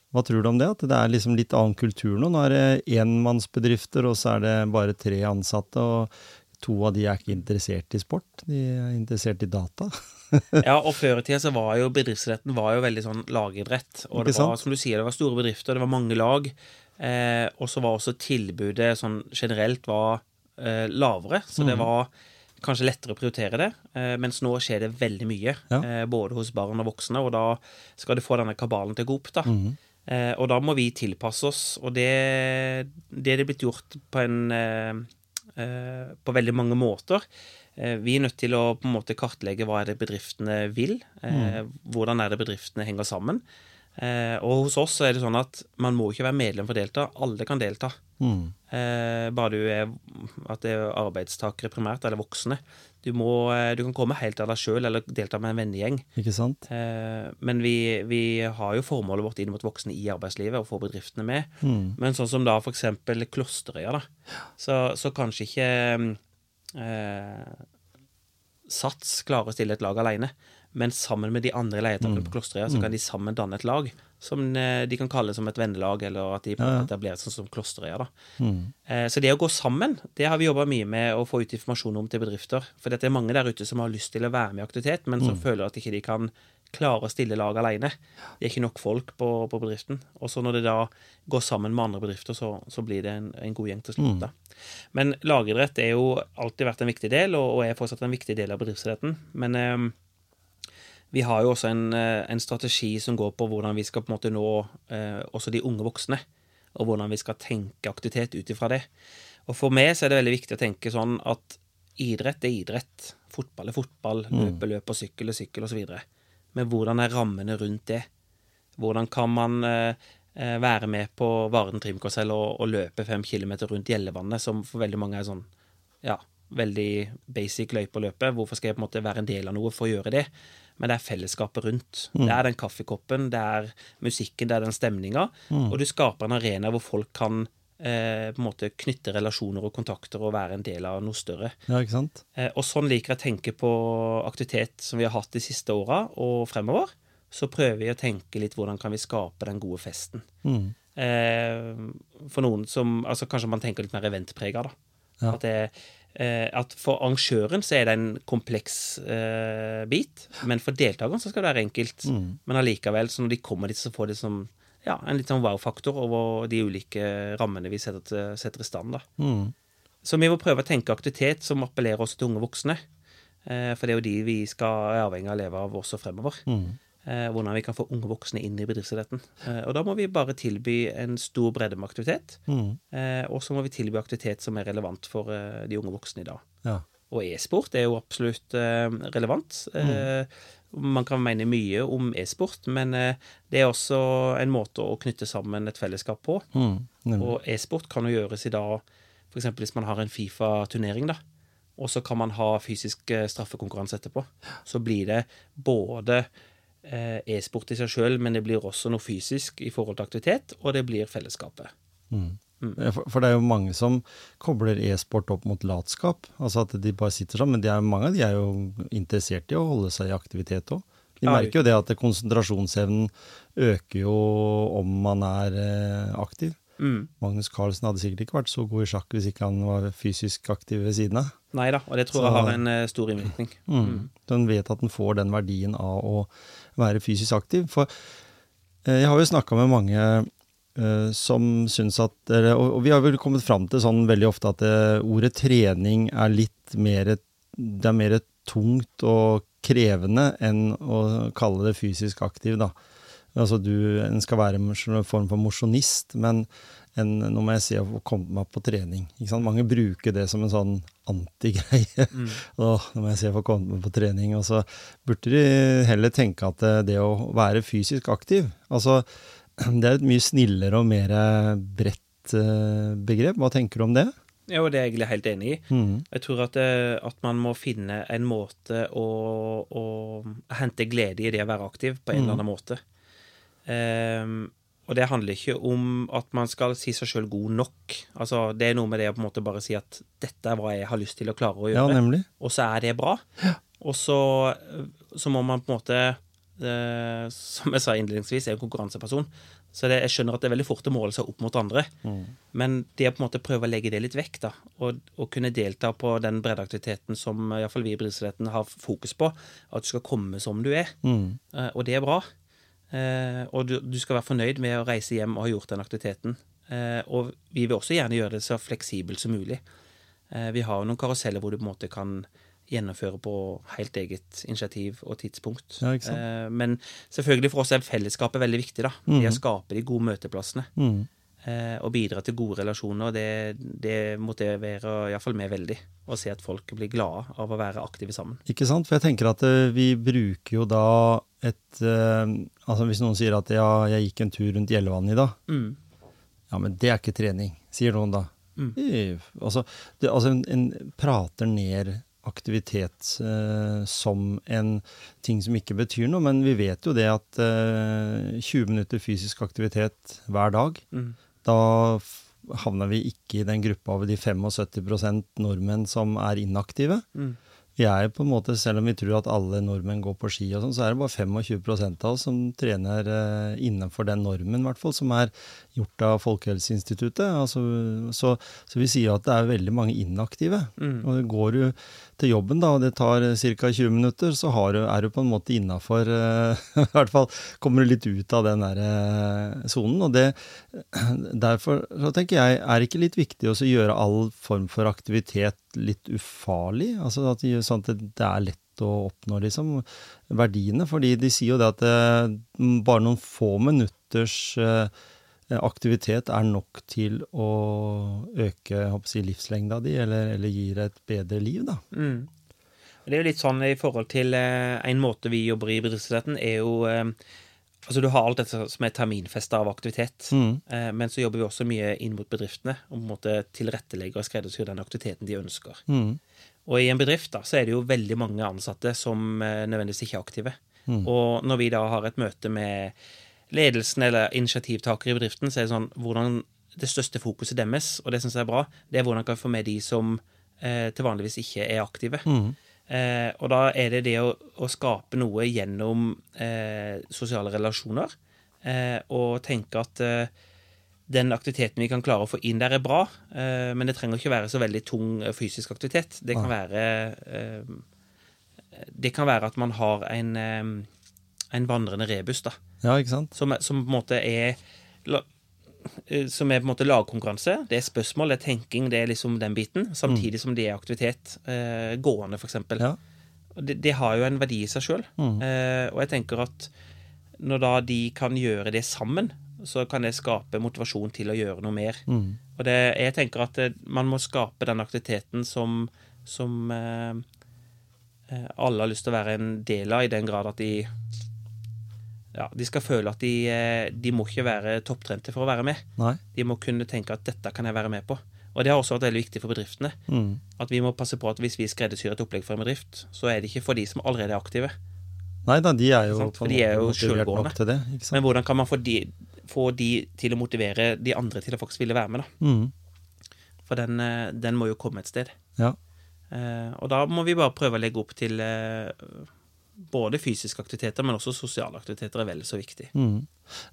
Hva tror du om det? At det er liksom litt annen kultur nå? Nå er det enmannsbedrifter, og så er det bare tre ansatte. og to av de er ikke interessert i sport, de er interessert i data. <laughs>
ja, og før i tida så var jo bedriftsretten var jo veldig sånn lagidrett. Og det var, som du sier, det var store bedrifter, det var mange lag. Eh, og så var også tilbudet sånn generelt var eh, lavere, så det mm. var kanskje lettere å prioritere det. Eh, mens nå skjer det veldig mye, ja. Eh, både hos barn og voksne, og da skal du få denne kabalen til å gå opp, da. Mm. Og da må vi tilpasse oss, og det, det er det blitt gjort på en Eh, på veldig mange måter. Eh, vi er nødt til å på en måte kartlegge hva er det bedriftene vil. Eh, mm. Hvordan er det bedriftene henger sammen. Og hos oss er det sånn at man må ikke være medlem for å delta. Alle kan delta. Mm. Bare du er at det er arbeidstakere primært, eller voksne. Du, må, du kan komme helt av deg sjøl eller delta med en vennegjeng.
Ikke sant?
Men vi, vi, har jo formålet vårt inn mot voksne i arbeidslivet, og få bedriftene med. Mm. Men sånn som da eksempel Klosterøya, da. Så, så kanskje ikke eh, Sats klarer å stille et lag alene, men sammen med de andre leietakerne mm. på Klosterøya så kan mm. de sammen danne et lag som eh, de kan kalle som et vennelag, eller at de ja. sånn som Klosterøya. da. Mm. Eh, så det å gå sammen, det har vi jobba mye med å få ut informasjon om til bedrifter. For det er mange der ute som har lyst til å være med i aktivitet, men som mm. føler at ikke de kan klare å stille lag alene. Det er ikke nok folk på, på bedriften. Og så når det da går sammen med andre bedrifter, så, så blir det en, en, god gjeng til slutt. Mm. Men lagidrett er jo alltid vært en viktig del, og, og er fortsatt en viktig del av bedriftsidretten. Men eh, vi har jo også en, eh, en, strategi som går på hvordan vi skal på en måte nå eh, også de unge voksne. Og hvordan vi skal tenke aktivitet ut ifra det. Og for meg så er det veldig viktig å tenke sånn at idrett er idrett. Fotball er fotball. Mm. Løpe, løp og sykkel er sykkel osv. Men hvordan er rammene rundt det? Hvordan kan man eh, eh være med på Varen trimkarsell og, og, løpe fem kilometer rundt Gjellevannet, som for veldig mange er sånn ja, veldig basic løype å løpe. Hvorfor skal jeg på en måte være en del av noe for å gjøre det? Men det er fellesskapet rundt. Mm. Det er den kaffekoppen, det er musikken, det er den stemninga. Mm. Og du skaper en arena hvor folk kan eh, på en måte knytte relasjoner og kontakter og være en del av noe større.
Ja, ikke sant?
Eh, og sånn liker jeg å tenke på aktivitet som vi har hatt de siste åra og fremover. Så prøver vi å tenke litt hvordan kan vi skape den gode festen. Mm. Eh, for noen som altså Kanskje man tenker litt mer eventprega, da. Ja. At, det, eh, at for arrangøren så er det en kompleks eh, bit, men for deltakeren så skal det være enkelt. Mm. Men allikevel, så når de kommer dit, så får de som ja, en litt sånn wow-faktor over de ulike rammene vi setter, til, setter i stand. da. Mm. Så vi må prøve å tenke aktivitet som appellerer også til unge voksne. Eh, for det er jo de vi skal er avhengig av å leve av også fremover. Mm. Eh, hvordan vi kan få unge voksne inn i bedriftsidretten. Eh, og da må vi bare tilby en stor bredde med aktivitet. Mm. Eh, og så må vi tilby aktivitet som er relevant for de unge voksne i dag. Ja. Og e-sport er jo absolutt relevant. Mm. Man kan mene mye om e-sport, men det er også en måte å knytte sammen et fellesskap på. Mm, og e-sport kan jo gjøres i dag f.eks. hvis man har en Fifa-turnering, da. Og så kan man ha fysisk straffekonkurranse etterpå. Så blir det både e-sport i seg sjøl, men det blir også noe fysisk i forhold til aktivitet, og det blir fellesskapet. Mm.
Mm. For, det er jo mange som kobler e-sport opp mot latskap. Altså at de bare sitter sånn. Men er, mange av de er jo interessert i å holde seg i aktivitet òg. De merker jo det at konsentrasjonsevnen øker jo om man er eh, aktiv. Mm. Magnus Carlsen hadde sikkert ikke vært så god i sjakk hvis ikke han var fysisk aktiv ved siden av.
Nei da, og det tror så, jeg har en uh, stor innvirkning.
Mm. Mm. Den vet at den får den verdien av å være fysisk aktiv. For uh, jeg har jo snakka med mange Uh, som syns at Og vi har vel kommet fram til sånn veldig ofte at uh, ordet trening er litt mer Det er mer tungt og krevende enn å kalle det fysisk aktiv, da. Altså du, En skal være en form for mosjonist, men en, nå må jeg si å komme meg på trening. Mange bruker det som en sånn antigreie. Mm. <laughs> nå må jeg si å få komme meg på trening. Og så burde de heller tenke at det, det å være fysisk aktiv altså <clears throat> det er et mye snillere og mer bredt eh, begrep. Hva tenker du om det?
Jo, det er jeg egentlig helt enig i. Mm. Jeg tror at, eh, at, man må finne en måte å, å, hente glede i det å være aktiv, på en mm. eller annen måte. Um, og det handler ikke om at man skal si seg sjøl god nok. Altså, Det er noe med det å på en måte bare si at 'dette er hva jeg har lyst til å klare å gjøre',
ja,
og så er det bra. Ja. Og så, så, må man på en måte eh, som jeg sa innledningsvis, er en konkurranseperson. Så det, jeg skjønner at det er veldig fort å måle seg opp mot andre.
Mm.
Men det å på en måte prøve å legge det litt vekk, da, og, og kunne delta på den breddeaktiviteten som iallfall vi i Bridgestedten har fokus på, at du skal komme som du er,
Mm.
eh, og det er bra. Eh, og du, du skal være fornøyd med å reise hjem og ha gjort den aktiviteten. Eh, og vi vil også gjerne gjøre det så fleksibelt som mulig. Eh, vi har jo noen karuseller hvor du på en måte kan gjennomføre på helt eget initiativ og tidspunkt.
Ja?
Eh, men selvfølgelig for oss er fellesskapet veldig viktig. da. Det å skape de gode møteplassene.
Mm.
Eh, og bidra til gode relasjoner. Det, det motiverer iallfall meg veldig. Å se at folk blir glade av å være aktive sammen.
Ikke sant? For jeg tenker at eh, vi bruker jo da et eh, Altså hvis noen sier at ja, jeg gikk en tur rundt Gjellevannet i dag.
Mm.
Ja, men det er ikke trening, sier noen da.
Mm.
Altså, det, altså en, en prater ned aktivitet eh, som en ting som ikke betyr noe, men vi vet jo det at eh, 20 minutter fysisk aktivitet hver dag,
Mm.
Da havner vi ikke i den gruppa av de 75% nordmenn som er inaktive.
Mm.
Vi er på en måte, Selv om vi tror at alle nordmenn går på ski, og sånn, så er det bare 25 av oss som trener eh, innenfor den normen, i hvert fall, som er gjort av Folkehelseinstituttet. Altså, så, så vi sier at det er veldig mange inaktive.
Mm.
Og går du til jobben, da, og det tar ca. 20 minutter, så du, er du på en måte innafor <laughs> I hvert fall kommer du litt ut av den der eh, sonen. og det, <clears throat> Derfor så tenker jeg, er det ikke litt viktig å gjøre all form for aktivitet litt ufarlig? Altså at sånn at det er lett å oppnå liksom, verdiene. Fordi de sier jo det at det, bare noen få minutters eh, aktivitet er nok til å øke si, livslengda di, eller, eller gir et bedre liv, da.
Mm. Det er jo litt sånn i forhold til eh, en måte vi jobber i bedriftsretten, er jo eh, Altså, du har alt dette som er terminfesta av aktivitet,
Mm.
eh, men så jobber vi også mye inn mot bedriftene og på en måte tilrettelegger og skreddersyr den aktiviteten de ønsker.
Mm.
Og i en bedrift da, så er det jo veldig mange ansatte som eh, nødvendigvis ikke er aktive. Og når vi da har et møte med ledelsen eller initiativtakere i bedriften, så er det sånn hvordan det største fokuset deres, og det syns jeg er bra, det er hvordan kan vi få med de som eh, til vanligvis ikke er aktive.
Mm.
Eh, og da er det det å, å skape noe gjennom eh, sosiale relasjoner, eh, og tenke at eh, den aktiviteten vi kan klare å få inn der, er bra, eh, men det trenger ikke være så veldig tung fysisk aktivitet. Det kan være eh, Det kan være at man har en, en vandrende rebus, da,
Ja, ikke sant?
som, som på en måte er eh, som er på en måte lagkonkurranse. Det er spørsmål, det er tenking, det er liksom den biten. Samtidig som det er aktivitet. Eh, gående, eksempel.
Ja.
Det, det har jo en verdi i seg sjøl.
Mm.
Eh, og jeg tenker at når da de kan gjøre det sammen, så kan det skape motivasjon til å gjøre noe mer.
Mm.
Og det, jeg tenker at det, man må skape den aktiviteten som, som eh, eh, alle har lyst til å være en del av, i den grad at de ja, de skal føle at de, eh, de må ikke være topptrente for å være med.
Nei.
De må kunne tenke at dette kan jeg være med på. Og det har også vært veldig viktig for bedriftene.
Mm.
At vi må passe på at hvis vi skreddersyr et opplegg for en bedrift, så er det ikke for de som allerede er aktive.
Nei da, de er jo
for de er jo selvgående.
til det.
Men hvordan kan man få de, få de til å motivere de andre til å faktisk ville være med, da?
Mm.
For den, eh, den må jo komme et sted.
Ja.
Eh, og da må vi bare prøve å legge opp til eh, både fysiske aktiviteter, men også sosiale aktiviteter er vel så viktig.
Mm.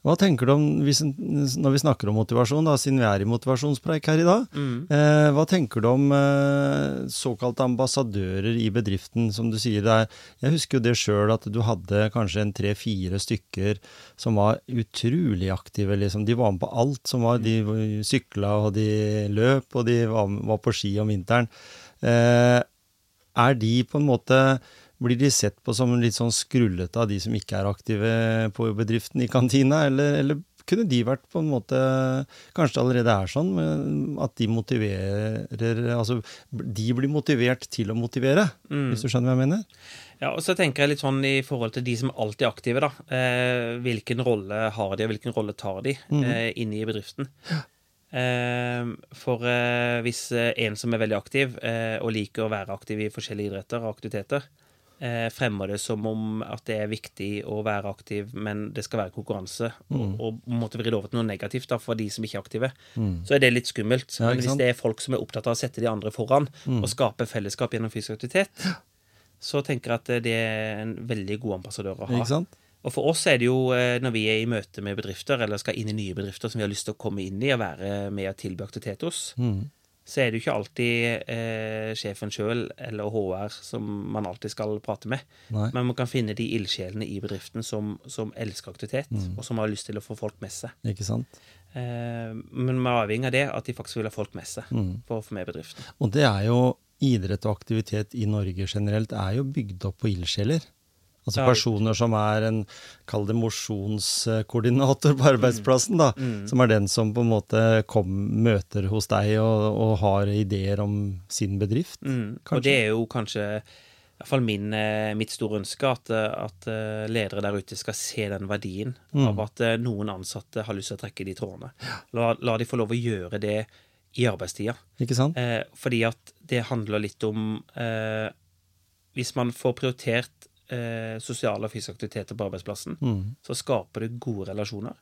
Hva tenker du om, når vi snakker om motivasjon, da, siden vi er i motivasjonspreik her i dag,
Mm.
eh, hva tenker du om eh, såkalte ambassadører i bedriften, som du sier det er Jeg husker jo det sjøl, at du hadde kanskje en tre-fire stykker som var utrolig aktive, liksom. De var med på alt som var De sykla, og de løp, og de var, var på ski om vinteren. Eh, er de på en måte blir de sett på som litt sånn skrullete av de som ikke er aktive på bedriften i kantina, eller, eller kunne de vært på en måte Kanskje det allerede er sånn, at de motiverer Altså, de blir motivert til å motivere,
Mm.
hvis du skjønner hva jeg mener?
Ja, og så tenker jeg litt sånn i forhold til de som alltid er aktive, da. Eh, hvilken rolle har de, og hvilken rolle tar de eh, inne i bedriften? Eh, for eh, hvis en som er veldig aktiv, eh, og liker å være aktiv i forskjellige idretter og aktiviteter, fremmer det som om at det er viktig å være aktiv, men det skal være konkurranse, og, og måtte vri det over til noe negativt da, for de som ikke er aktive, så er det litt skummelt.
Ja,
men hvis det er folk som er opptatt av å sette de andre foran, og skape fellesskap gjennom fysisk aktivitet, så tenker jeg at det er en veldig god ambassadør å ha.
Ikke sant?
Og for oss er det jo, eh, når vi er i møte med bedrifter, eller skal inn i nye bedrifter som vi har lyst til å komme inn i og være med og tilby aktivitet hos,
Mm.
Så er det jo ikke alltid eh, sjefen sjøl eller HR som man alltid skal prate med.
Nei.
Men man kan finne de ildsjelene i bedriften som, som elsker aktivitet,
Mm.
og som har lyst til å få folk med seg.
Ikke sant?
Eh, men vi er avhengig av det, at de faktisk vil ha folk med seg
Mm.
for å få med bedriften.
Og det er jo idrett og aktivitet i Norge generelt er jo bygd opp på ildsjeler. Altså personer som er en, kall det mosjonskoordinator på arbeidsplassen, da.
Mm.
Som er den som på en måte kom, møter hos deg og, og har ideer om sin bedrift.
Mm. Og det er jo kanskje i hvert fall min, eh, mitt store ønske at, eh, at eh, ledere der ute skal se den verdien
Mm.
av at noen ansatte har lyst til å trekke de trådene. La, la de få lov å gjøre det i arbeidstida.
Ikke sant?
Eh, fordi at det handler litt om eh, Hvis man får prioritert eh, sosiale og fysiske aktiviteter på arbeidsplassen,
Mm.
så skaper det gode relasjoner.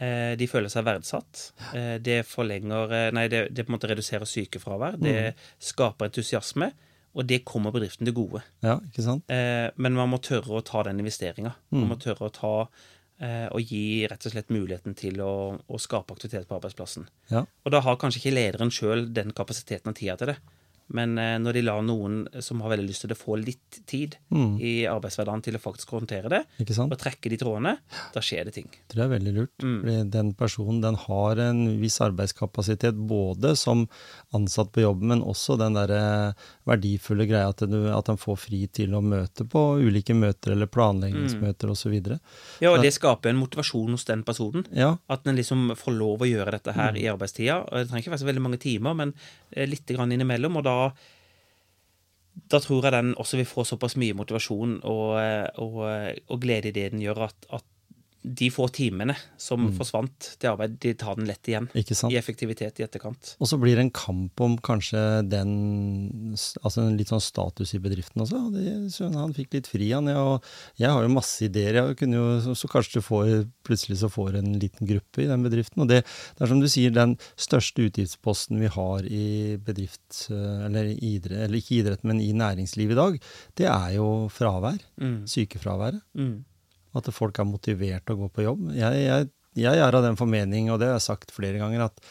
Eh, de føler seg verdsatt. Eh, det forlenger eh, Nei, det, det på en måte reduserer sykefravær. Det skaper entusiasme, og det kommer bedriften til gode.
Ja, ikke sant?
Eh, men man må tørre å ta den investeringa. Man må tørre å ta eh, og gi rett og slett muligheten til å, å skape aktivitet på arbeidsplassen.
Ja.
Og da har kanskje ikke lederen sjøl den kapasiteten og tida til det. Men eh, når de lar noen som har veldig lyst til det, få litt tid
Mm.
i arbeidshverdagen til å faktisk håndtere det, og trekke de trådene, da skjer det ting.
Det er veldig lurt.
Mm.
Den personen den har en viss arbeidskapasitet både som ansatt på jobben, men også den der verdifulle greia at, du, at han får fri til å møte på ulike møter eller planleggingsmøter osv.
Ja, og det skaper en motivasjon hos den personen.
Ja,
At en liksom får lov å gjøre dette
Mm.
her i arbeidstida. Det trenger ikke være så veldig mange timer, men eh, litt grann innimellom. Og da, da tror jeg den også vil få såpass mye motivasjon og, eh, og, og glede i det den gjør, at, at de få timene som forsvant til arbeid, de tar den lett igjen.
Mm.
I effektivitet i etterkant.
Og så blir det en kamp om kanskje den Altså en litt sånn status i bedriften også. Det, han fikk litt fri, han. Ja, og jeg har jo masse ideer. Jeg kunne jo, så, så kanskje du får plutselig så får en liten gruppe i den bedriften. Og det, det er som du sier, den største utgiftsposten vi har i bedrift, eh, eller, idrett, eller ikke idrett, men i næringslivet i dag, det er jo fravær.
Mm.
Sykefraværet.
Mm.
At folk er motivert til å gå på jobb. Jeg, jeg, jeg er av den formening, og det har jeg sagt flere ganger, at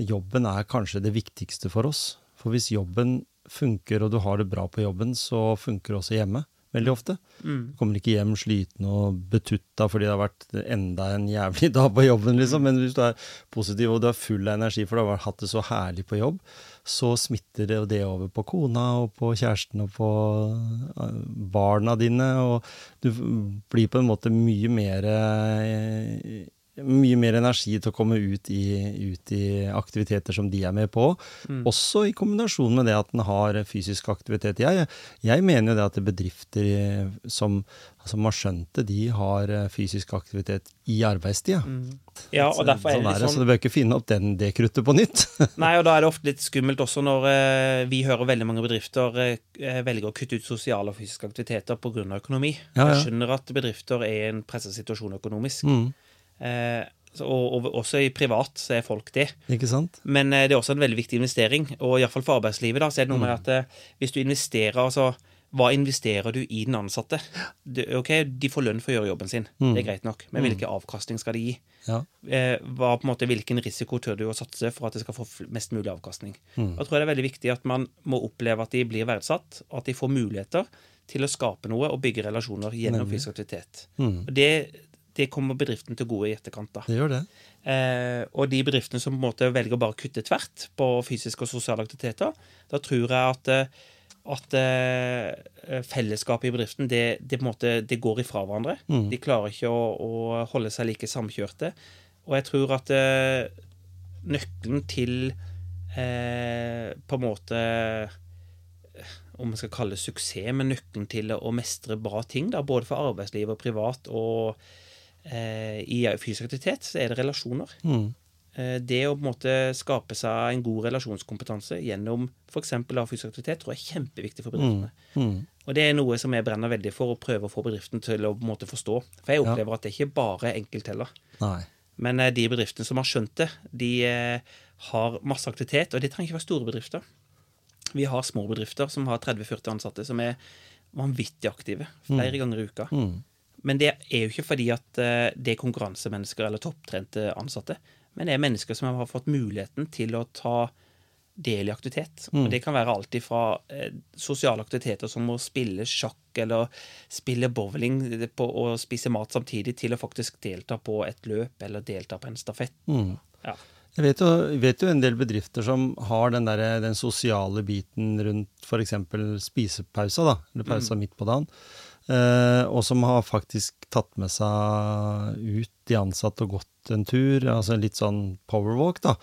jobben er kanskje det viktigste for oss. For hvis jobben funker, og du har det bra på jobben, så funker det også hjemme. Veldig ofte.
Mm.
Kommer ikke hjem sliten og betutta fordi det har vært enda en jævlig <laughs> dag på jobben, liksom. Men hvis du er positiv og du er full av energi for du har hatt det så herlig på jobb, så smitter det det over på kona og på kjæresten og på eh, barna dine. Og du blir på en måte mye mer eh, mye mer energi til å komme ut i, ut i aktiviteter som de er med på. Også i kombinasjon med det at en har fysisk aktivitet. Jeg, jeg mener jo det at bedrifter som, som har skjønt det, de har fysisk aktivitet i arbeidstida.
Ja, og derfor er
sånn
det sånn.
så du bør ikke finne opp den, det kruttet på nytt. <laughs>
Nei, og da er det ofte litt skummelt også når eh, vi hører veldig mange bedrifter eh, velger å kutte ut sosiale og fysiske aktiviteter pga. økonomi.
Ja, ja.
Jeg skjønner at bedrifter er i en presset situasjon økonomisk.
mm,
og, og også i privat så er folk det.
ikke sant?
Men eh, det er også en veldig viktig investering. Og iallfall for arbeidslivet da, så er det noe med
Mm.
at eh, hvis du investerer altså hva investerer du i den ansatte? Du, ok, De får lønn for å gjøre jobben sin,
Mm.
det er greit nok. Men hvilken avkastning skal de gi?
Ja.
eh, hva, på en måte, hvilken risiko tør du å satse for at det skal få mest mulig avkastning.
Mm.
Jeg tror det er veldig viktig at man må oppleve at de blir verdsatt, og at de får muligheter til å skape noe og bygge relasjoner gjennom fysisk aktivitet.
Mm,
Og det, det kommer bedriften til gode i etterkant. da.
det gjør det.
Eh, og de bedriftene som på en måte velger å bare kutte tvert på fysiske og sosiale aktiviteter, da tror jeg at, eh, at eh, fellesskapet i bedriften det, det, på en måte, det går ifra hverandre.
Mm.
De klarer ikke å, å holde seg like samkjørte. Og jeg tror at eh, nøkkelen til eh, på en måte om man skal kalle det suksess, men nøkkelen til å mestre bra ting, da, både for arbeidsliv og privat og i fysisk aktivitet, så er det relasjoner.
Mm,
Eh, det å på en måte skape seg en god relasjonskompetanse gjennom f.eks. fysisk aktivitet, tror jeg er kjempeviktig for bedriftene.
mm,
Og det er noe som jeg brenner veldig for, å prøve å få bedriften til å på en måte forstå. For jeg
Ja.
opplever at det ikke bare er enkelt heller.
nei.
Men eh, de bedriftene som har skjønt det, de eh, har masse aktivitet, og det trenger ikke være store bedrifter. Vi har små bedrifter som har 30-40 ansatte, som er vanvittig aktive flere ganger i uka.
Mm,
men det er jo ikke fordi at eh, det er konkurransemennesker eller topptrente ansatte. Men det er mennesker som har fått muligheten til å ta del i aktivitet.
Mm.
Og det kan være alt fra eh, sosiale aktiviteter som å spille sjakk eller spille bowling på, og spise mat samtidig, til å faktisk delta på et løp eller delta på en stafett.
Mm.
Ja.
Jeg vet jo, vet jo en del bedrifter som har den, der, den sosiale biten rundt f.eks. spisepausa, da, eller pausa midt på dagen. Eh, og som har faktisk tatt med seg ut de ansatte og gått en tur, altså litt sånn powerwalk, da.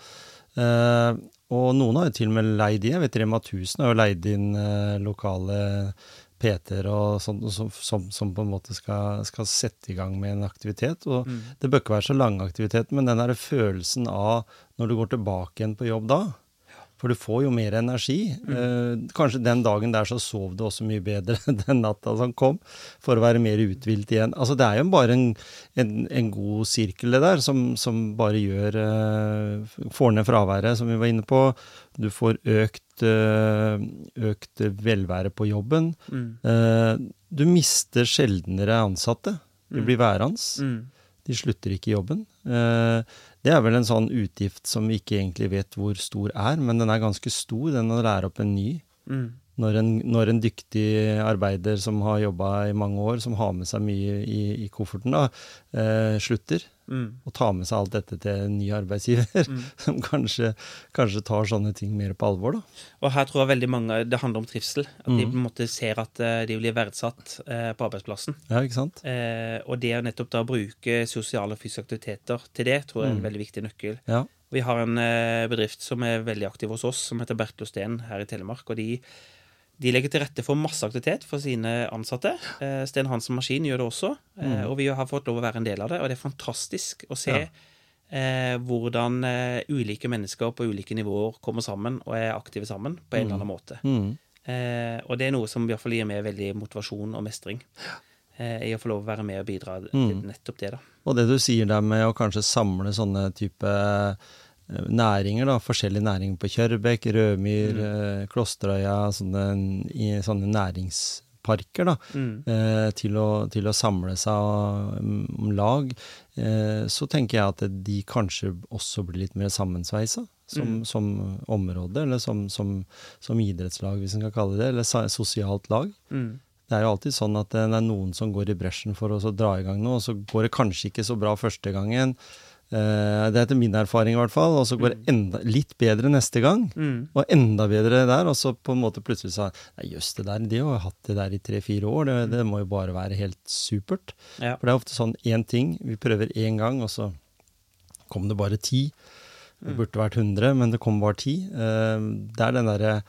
Eh, og noen har jo til og med leid inn, jeg vet Rema 1000 har jo leid inn eh, lokale PT-er og sånt, som, som, som på en måte skal, skal sette i gang med en aktivitet. Og
Mm.
det bør ikke være så lang aktivitet, men den der følelsen av når du går tilbake igjen på jobb da, for du får jo mer energi. Eh, kanskje den dagen der så sov du også mye bedre <laughs> den natta som kom, for å være mer uthvilt igjen. Altså Det er jo bare en, en, en god sirkel, det der, som, som bare gjør eh, Får ned fraværet, som vi var inne på. Du får økt, eh, økt velvære på jobben.
Mm.
Eh, du mister sjeldnere ansatte. Du blir værende.
Mm.
De slutter ikke i jobben. Eh, Det er vel en sånn utgift som vi ikke egentlig vet hvor stor er, men den er ganske stor, den å lære opp en ny.
Mm.
Når en, når en dyktig arbeider som har jobba i mange år, som har med seg mye i, i kofferten, da, eh, slutter.
Mm.
Og tar med seg alt dette til en ny arbeidsgiver,
Mm. <laughs>
som kanskje, kanskje tar sånne ting mer på alvor. da.
Og her tror jeg veldig mange det handler om trivsel. At de
Mm.
på en måte ser at eh, de blir verdsatt eh, på arbeidsplassen.
Ja, ikke sant?
Eh, og det å nettopp da bruke sosiale og fysiske aktiviteter til det, tror jeg er en
Mm.
veldig viktig nøkkel.
Ja.
Vi har en eh, bedrift som er veldig aktiv hos oss, som heter Bertil Steen her i Telemark. og de de legger til rette for masse aktivitet for sine ansatte. Eh, Sten Hansen Maskin gjør det også. Eh, og vi har fått lov å være en del av det. Og det er fantastisk å se
Ja.
eh, hvordan eh, ulike mennesker på ulike nivåer kommer sammen og er aktive sammen på en eller annen måte.
Mm.
Eh, og det er noe som i hvert fall gir meg veldig motivasjon og mestring. Eh, I å få lov å være med og bidra til
Mm.
nettopp det, da.
Og det du sier der med å kanskje samle sånne type næringer, da, forskjellige næringer på Kjørbekk, Rødmyr, mm. Klosterøya, sånne, i sånne næringsparker, da,
Mm.
eh, til, å, til å samle seg om om lag, eh, så tenker jeg at de kanskje også blir litt mer sammensveisa som,
Mm.
som område, eller som, som, som idrettslag, hvis en kan kalle det, eller sosialt lag.
Mm.
Det er jo alltid sånn at det er noen som går i bresjen for å dra i gang noe, og så går det kanskje ikke så bra første gangen. Eh, Det er etter min erfaring i hvert fall. Og så går det enda litt bedre neste gang.
Mm.
Og enda bedre der. Og så på en måte plutselig sa Nei, jøss, det der, de har hatt det der i tre-fire år. Det, det må jo bare være helt supert.
Ja.
For det er ofte sånn én ting, vi prøver én gang, og så kom det bare ti. Det burde vært 100, men det kom bare ti. Eh, Det er den derre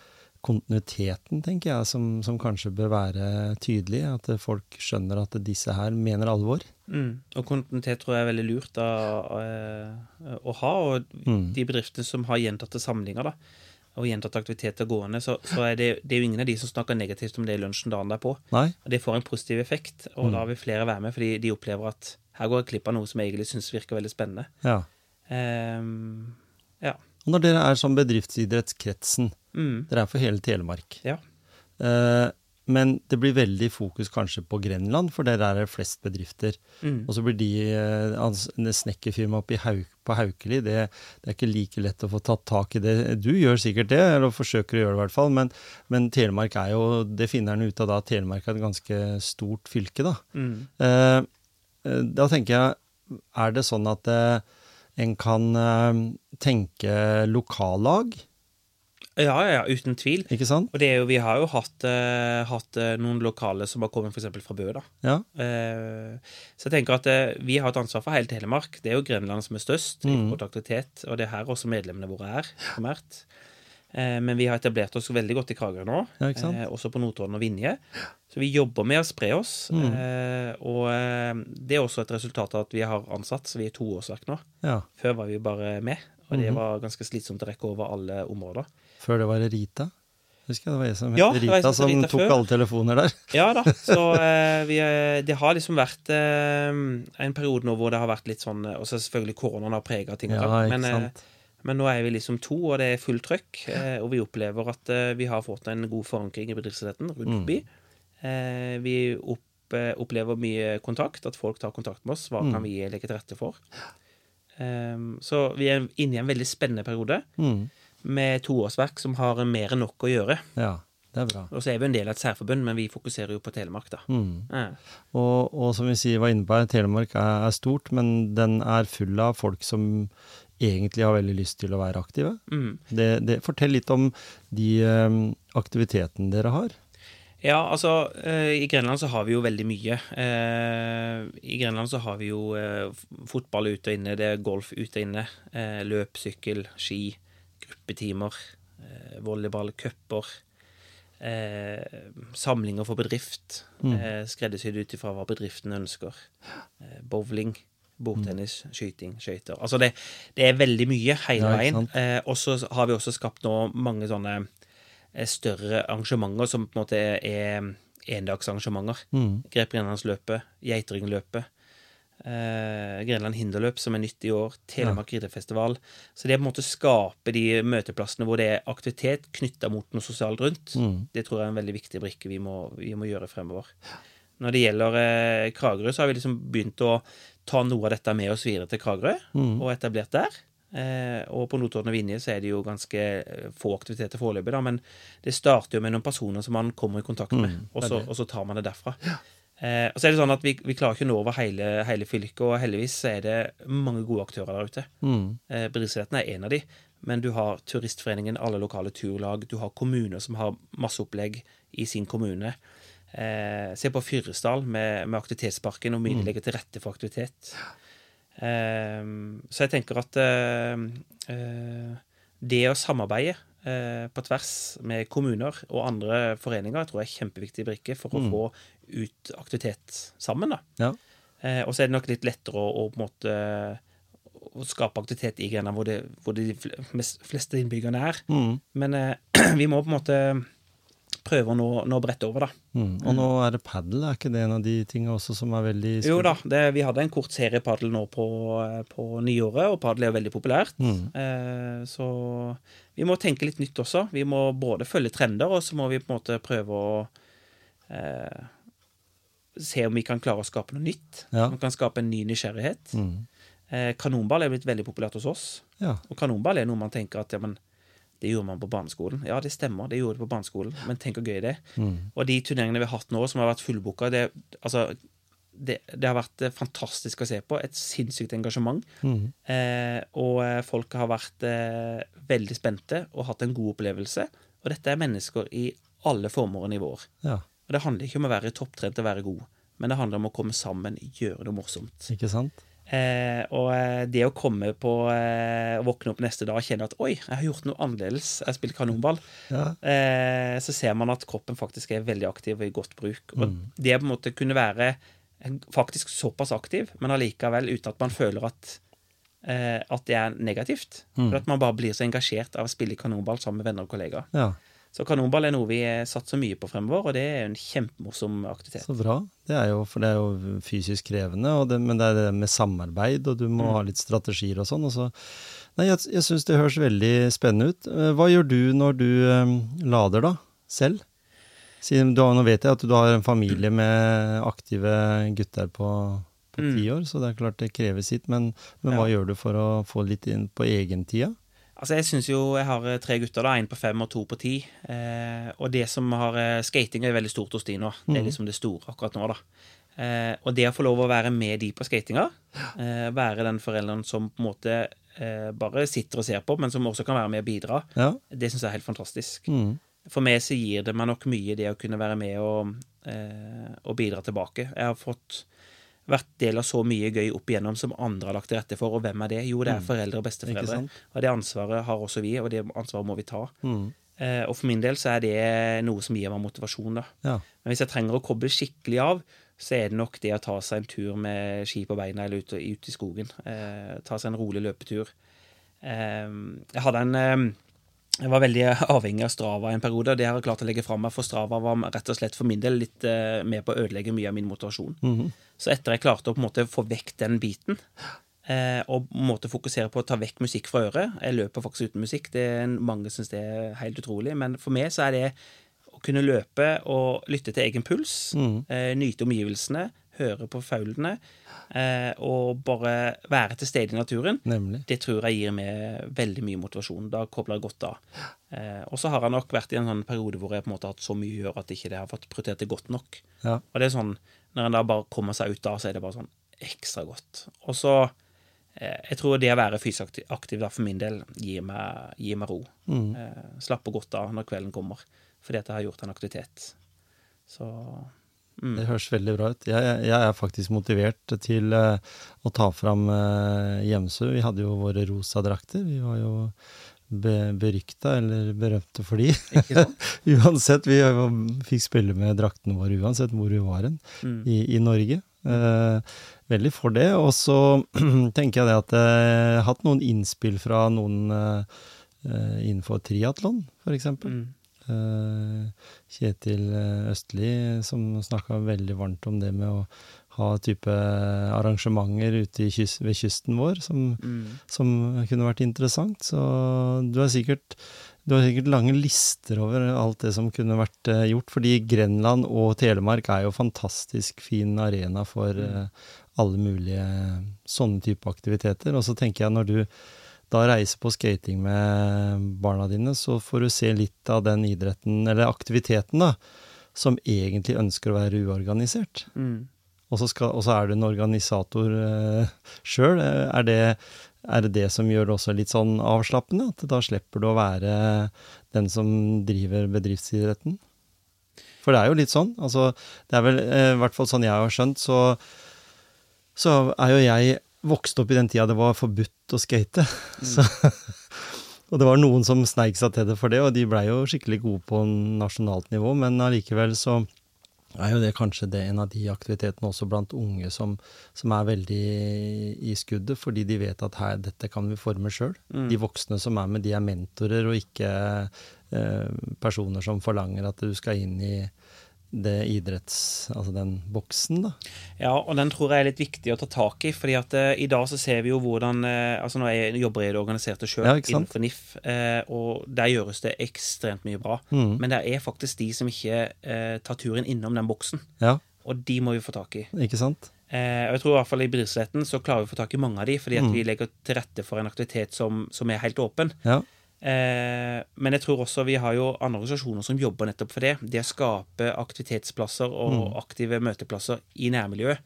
kontinuiteten, tenker jeg, som, som kanskje bør være tydelig. At folk skjønner at disse her mener alvor.
Mm. Og kontinuitet tror jeg er veldig lurt å, å, å ha. Og
Mm.
de bedriftene som har gjentatte samlinger, da, og gjentatte aktiviteter gående, så, så er det, det er jo ingen av de som snakker negativt om det i lunsjen dagen derpå.
Nei?
Og det får en positiv effekt, og da vil flere være med, fordi de opplever at her går jeg glipp av noe som jeg egentlig syns virker veldig spennende.
Ja.
Um, ja.
Og når dere er som bedriftsidrettskretsen,
Mm.
dere er for hele Telemark.
Ja.
Eh, men det blir veldig fokus kanskje på Grenland, for der er det flest bedrifter.
Mm.
Og så blir de eh, snekkerfirmaet oppe i Hauk, på Haukeli, det, det er ikke like lett å få tatt tak i det. Du gjør sikkert det, eller forsøker å gjøre det i hvert fall, men, men Telemark er jo Det finner en ut av da Telemark er et ganske stort fylke, da.
Mm.
Eh, eh, da tenker jeg, er det sånn at eh, en kan eh, tenke lokallag,
Ja, ja, ja, uten tvil.
ikke sant?
Og det er jo, vi har jo hatt, uh, hatt uh, noen lokale som har kommet f.eks. fra Bø. da.
Ja.
Uh, så jeg tenker at vi har et ansvar for hele Telemark. Det er jo Grenland som er størst i
Mm.
i til aktivitet, og det er her også medlemmene våre er, primært. Eh, men vi har etablert oss veldig godt i Kragerø nå,
Ja, ikke sant?
eh, også på Notodden og Vinje. Så vi jobber med å spre oss.
Mm.
Eh, og eh, det er også et resultat av at vi har ansatt, så vi er to årsverk nå.
ja.
Før var vi bare med, og det
Mhm.
var ganske slitsomt å rekke over alle områder.
Før det var Rita. Husker jeg det var jeg som het
Ja,
Rita,
som Rita
tok
før.
alle telefoner der. <laughs>
Ja da, så <laughs> eh, vi, eh, det har liksom vært eh, en periode nå hvor det har vært litt sånn eh, Og så selvfølgelig koronaen har prega ting.
Ja,
men, eh. Men nå er vi liksom to, og det er fullt trøkk. eh, Og vi opplever at eh, vi har fått en god forankring i bedriftsidretten rundt
Mm.
forbi. Mm. Vi opp, opplever mye kontakt, at folk tar kontakt med oss. Hva
Mm.
kan vi legge til rette for? Um, så vi er inne i en veldig spennende periode
Mm.
med to årsverk som har mer enn nok å gjøre.
Ja, det er bra.
Og så er vi en del av et særforbund, men vi fokuserer jo på Telemark, da.
Mm.
Ja.
Og, og som vi sier, var inne på Telemark er, er stort, men den er full av folk som egentlig har veldig lyst til å være aktive.
Mm.
Det, det, fortell litt om de um, aktivitetene dere har.
Ja, altså eh, I Grenland så har vi jo veldig mye. Eh, I Grenland så har vi jo eh, fotball ute og inne, det er golf ute og inne. Løp, sykkel, ski, gruppetimer, volleyball, cuper. Eh, samlinger for bedrift.
Mm.
Eh, skreddersydd ut ifra hva bedriften ønsker. Bowling. Bordtennis, skyting, skøyter. Altså det, det er veldig mye hele
Ja,
veien. Eh, og så har vi også skapt nå mange sånne eh, større arrangementer som på en måte er endagsarrangementer.
Mm.
Grep Grenlandsløpet, Geiteringløpet, eh, Grenland Hinderløp, som er nytt i år, Telemark ridefestival. Så det er på en måte skape de møteplassene hvor det er aktivitet knytta mot noe sosialt rundt.
Mm.
Det tror jeg er en veldig viktig brikke vi må, vi må gjøre fremover. Når det gjelder eh, Kragerø, så har vi liksom begynt å ta noe av dette med oss videre til Kragerø,
Mm.
og etablert der. Eh, og på Notodden og Vinje så er det jo ganske eh, få aktiviteter foreløpig, da, men det starter jo med noen personer som man kommer i kontakt med,
Mm,
og, så, og så tar man det derfra. Eh, og så er det sånn at vi, vi klarer ikke å nå over hele, hele fylket, og heldigvis så er det mange gode aktører der ute.
Mm.
Eh, Bedriftsidretten er en av de, men du har Turistforeningen, alle lokale turlag, du har kommuner som har masse opplegg i sin kommune. Eh, se på Fyresdal med, med aktivitetsparken og mye mm. legger til rette for aktivitet. Eh, så jeg tenker at eh, eh, det å samarbeide eh, på tvers med kommuner og andre foreninger jeg tror jeg er kjempeviktig brikke for å
Mm.
få ut aktivitet sammen.
Ja.
Eh, og så er det nok litt lettere å, å på en måte å skape aktivitet i Grenland hvor, det, hvor de fleste innbyggerne er.
Mm.
Men <clears throat> vi må på en måte prøve å nå, nå brette over, da.
Mm. Og nå er det padel, er ikke det en av de tingene også som er veldig
Jo da, det, vi hadde en kort serie padel nå på, på nyåret, og padel er jo veldig populært.
Mm.
Eh, så vi må tenke litt nytt også. Vi må både følge trender, og så må vi på en måte prøve å eh, se om vi kan klare å skape noe nytt.
Ja.
Som kan skape en ny nysgjerrighet.
Mm.
Eh, kanonball er blitt veldig populært hos oss.
Ja.
Og kanonball er noe man tenker at ja, men det gjorde man på barneskolen. Ja, det stemmer, det gjorde det på barneskolen, men tenk hvor gøy det er.
Mm.
Og de turneringene vi har hatt nå, som har vært fullbooka, det, altså, det, det har vært eh, fantastisk å se på. Et sinnssykt engasjement.
Mm.
Eh, og eh, folk har vært eh, veldig spente og hatt en god opplevelse. Og dette er mennesker i alle former og nivåer.
ja.
Og det handler ikke om å være topptrent og være god, men det handler om å komme sammen, gjøre det morsomt.
Ikke sant?
Eh, og eh, det å komme på eh, våkne opp neste dag og kjenne at oi, jeg har gjort noe annerledes, jeg har spilt kanonball,
Ja.
eh, så ser man at kroppen faktisk er veldig aktiv og i godt bruk. Og
Mm.
det på en måte kunne være eh, faktisk såpass aktiv, men allikevel uten at man føler at eh, at det er negativt.
Mm.
For at man bare blir så engasjert av å spille kanonball sammen med venner og kollegaer.
ja.
Så kanonball er noe vi satser mye på fremover, og det er en kjempemorsom aktivitet.
Så bra. Det er jo, for det er jo fysisk krevende, og det, men det er det med samarbeid, og du må
Mm.
ha litt strategier og sånn. Så, nei, jeg, jeg syns det høres veldig spennende ut. Eh, Hva gjør du når du eh, lader, da? Selv? Siden du nå vet jeg at du har en familie med aktive gutter på på
Mm.
ti år, så det er klart det krever sitt. Men, men hva gjør du for å få litt inn på egentida?
Altså, jeg syns jo jeg har eh, tre gutter, da. Én på fem og to på ti. Eh, og det som har eh, Skating er veldig stort hos de nå. Det er
Mhm.
liksom det store akkurat nå, da. Eh, og det å få lov å være med de på skatinga, eh, være den forelderen som på en måte eh, bare sitter og ser på, men som også kan være med og bidra,
Ja.
det syns jeg er helt fantastisk.
Mm.
For meg så gir det meg nok mye, det å kunne være med og, eh, og bidra tilbake. Jeg har fått vært del av så mye gøy opp igjennom som andre har lagt til rette for, og hvem er det? Jo, det er
Mm.
foreldre og besteforeldre. Og det ansvaret har også vi, og det ansvaret må vi ta.
Mm.
Eh, og for min del så er det noe som gir meg motivasjon, da.
Ja.
Men hvis jeg trenger å koble skikkelig av, så er det nok det å ta seg en tur med ski på beina eller ute, ut i skogen. Eh, ta seg en rolig løpetur. Eh, jeg hadde en eh, Jeg var veldig <laughs> avhengig av Strava en periode, og det har jeg klart å legge fra meg, for Strava var rett og slett for min del litt eh, med på å ødelegge mye av min motivasjon.
Mhm.
Så etter jeg klarte å på en måte få vekk den biten, eh, og på en måte fokusere på å ta vekk musikk fra øret Jeg løper faktisk uten musikk. Det er, mange syns det er helt utrolig, men for meg så er det å kunne løpe og lytte til egen puls,
Mm.
-hmm. nyte omgivelsene, høre på faulene, eh, og bare være til stede i naturen,
Nemlig.
det tror jeg gir meg veldig mye motivasjon. Da kobler jeg godt av. Eh, og så har jeg nok vært i en sånn periode hvor jeg på en måte har hatt så mye å gjøre at ikke det har fått prioritert det godt nok.
Ja.
Og det er sånn, når en da bare kommer seg ut da, så er det bare sånn ekstra godt. Og så eh, Jeg tror det å være fysisk aktiv, aktiv da, for min del gir meg, gir meg ro.
Mm.
Eh, slapper godt av når kvelden kommer, fordi at jeg har gjort en aktivitet. Så mm.
Det høres veldig bra ut. Jeg, jeg er faktisk motivert til eh, å ta fram Hjemsø. Vi hadde jo våre rosa drakter. Vi var jo be, berykta, eller berømte for de. <laughs> Uansett, vi fikk spille med draktene våre uansett hvor vi var hen
Mm.
i, i Norge. Eh, veldig for det. Og så <clears throat> tenker jeg det at jeg har hatt noen innspill fra noen eh, eh, innenfor triatlon, f.eks.
Mm.
Eh, Kjetil eh, Østli, som snakka veldig varmt om det med å ha type arrangementer ute i kys ved kysten vår, som,
Mm.
som kunne vært interessant. Så du har sikkert du har sikkert lange lister over alt det som kunne vært eh, gjort, fordi Grenland og Telemark er jo fantastisk fin arena for mm. alle mulige sånne type aktiviteter. Og så tenker jeg når du da reiser på skating med barna dine, så får du se litt av den idretten, eller aktiviteten, da, som egentlig ønsker å være uorganisert.
Mm.
Og så, skal, og så er du en organisator eh, sjøl. Er, det- er det det som gjør det også litt sånn avslappende? At da slipper du å være den som driver bedriftsidretten? For det er jo litt sånn. Altså, det er vel eh, i hvert fall sånn jeg har skjønt, så, så er jo jeg vokst opp i den tida det var forbudt å skate. Så, <laughs> og det var noen som sneik seg til det for det, og de blei jo skikkelig gode på nasjonalt nivå, men allikevel så er jo det kanskje det en av de aktivitetene også blant unge som, som er veldig i skuddet, fordi de vet at her, dette kan vi forme sjøl.
Mm.
De voksne som er med, de er mentorer, og ikke eh, personer som forlanger at du skal inn i det idretts... Altså den boksen, da.
Ja, og den tror jeg er litt viktig å ta tak i. fordi at uh, i dag så ser vi jo hvordan uh, altså Nå jeg jobber i det organiserte sjøl,
Ja,
innenfor NIF, uh, og der gjøres det ekstremt mye bra.
Mm.
Men det er faktisk de som ikke tar turen innom den boksen.
Ja,
Og de må vi få tak i.
ikke sant?
Og jeg tror i hvert fall i bedriftsretten så klarer vi å få tak i mange av de, fordi at
Mm.
vi legger til rette for en aktivitet som, som er helt åpen.
Ja.
Eh, men jeg tror også vi har jo andre organisasjoner som jobber nettopp for det. Det å skape aktivitetsplasser og
Mm.
aktive møteplasser i nærmiljøet.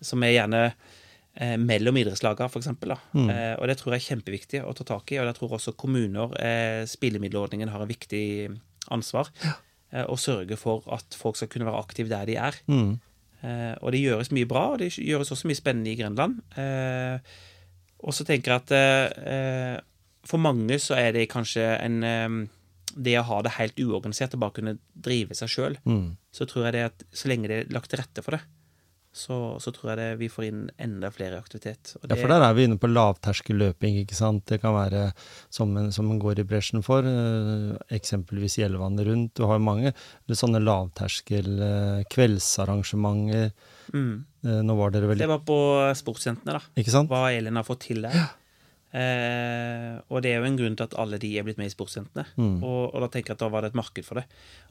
Som er gjerne eh, mellom idrettslagene, f.eks.
Mm.
Eh, og det tror jeg er kjempeviktig å ta tak i. Og jeg tror også kommuner, spillemiddelordningen, har et viktig ansvar. Eh, å sørge for at folk skal kunne være aktive der de er.
Mm.
Eh, og det gjøres mye bra, og det gjøres også mye spennende i Grenland. Eh, og så tenker jeg at eh, for mange så er det kanskje en Det å ha det helt uorganisert og bare kunne drive seg sjøl,
Mm.
så tror jeg det at så lenge det er lagt til rette for det, så, så tror jeg det vi får inn enda flere aktivitet. Og
Ja, for der er vi inne på lavterskelløping, ikke sant. Det kan være som en, som en går i bresjen for, eh, eksempelvis Gjellevannet rundt. Du har jo mange eller sånne lavterskel eh, kveldsarrangementer.
mm,
Eh, nå var dere vel
det var på sportsjentene, da.
Ikke sant?
Hva Elin har fått til der. Eh, og det er jo en grunn til at alle de er blitt med i sportsjentene.
Mm.
Og, og da tenker jeg at da var det et marked for det.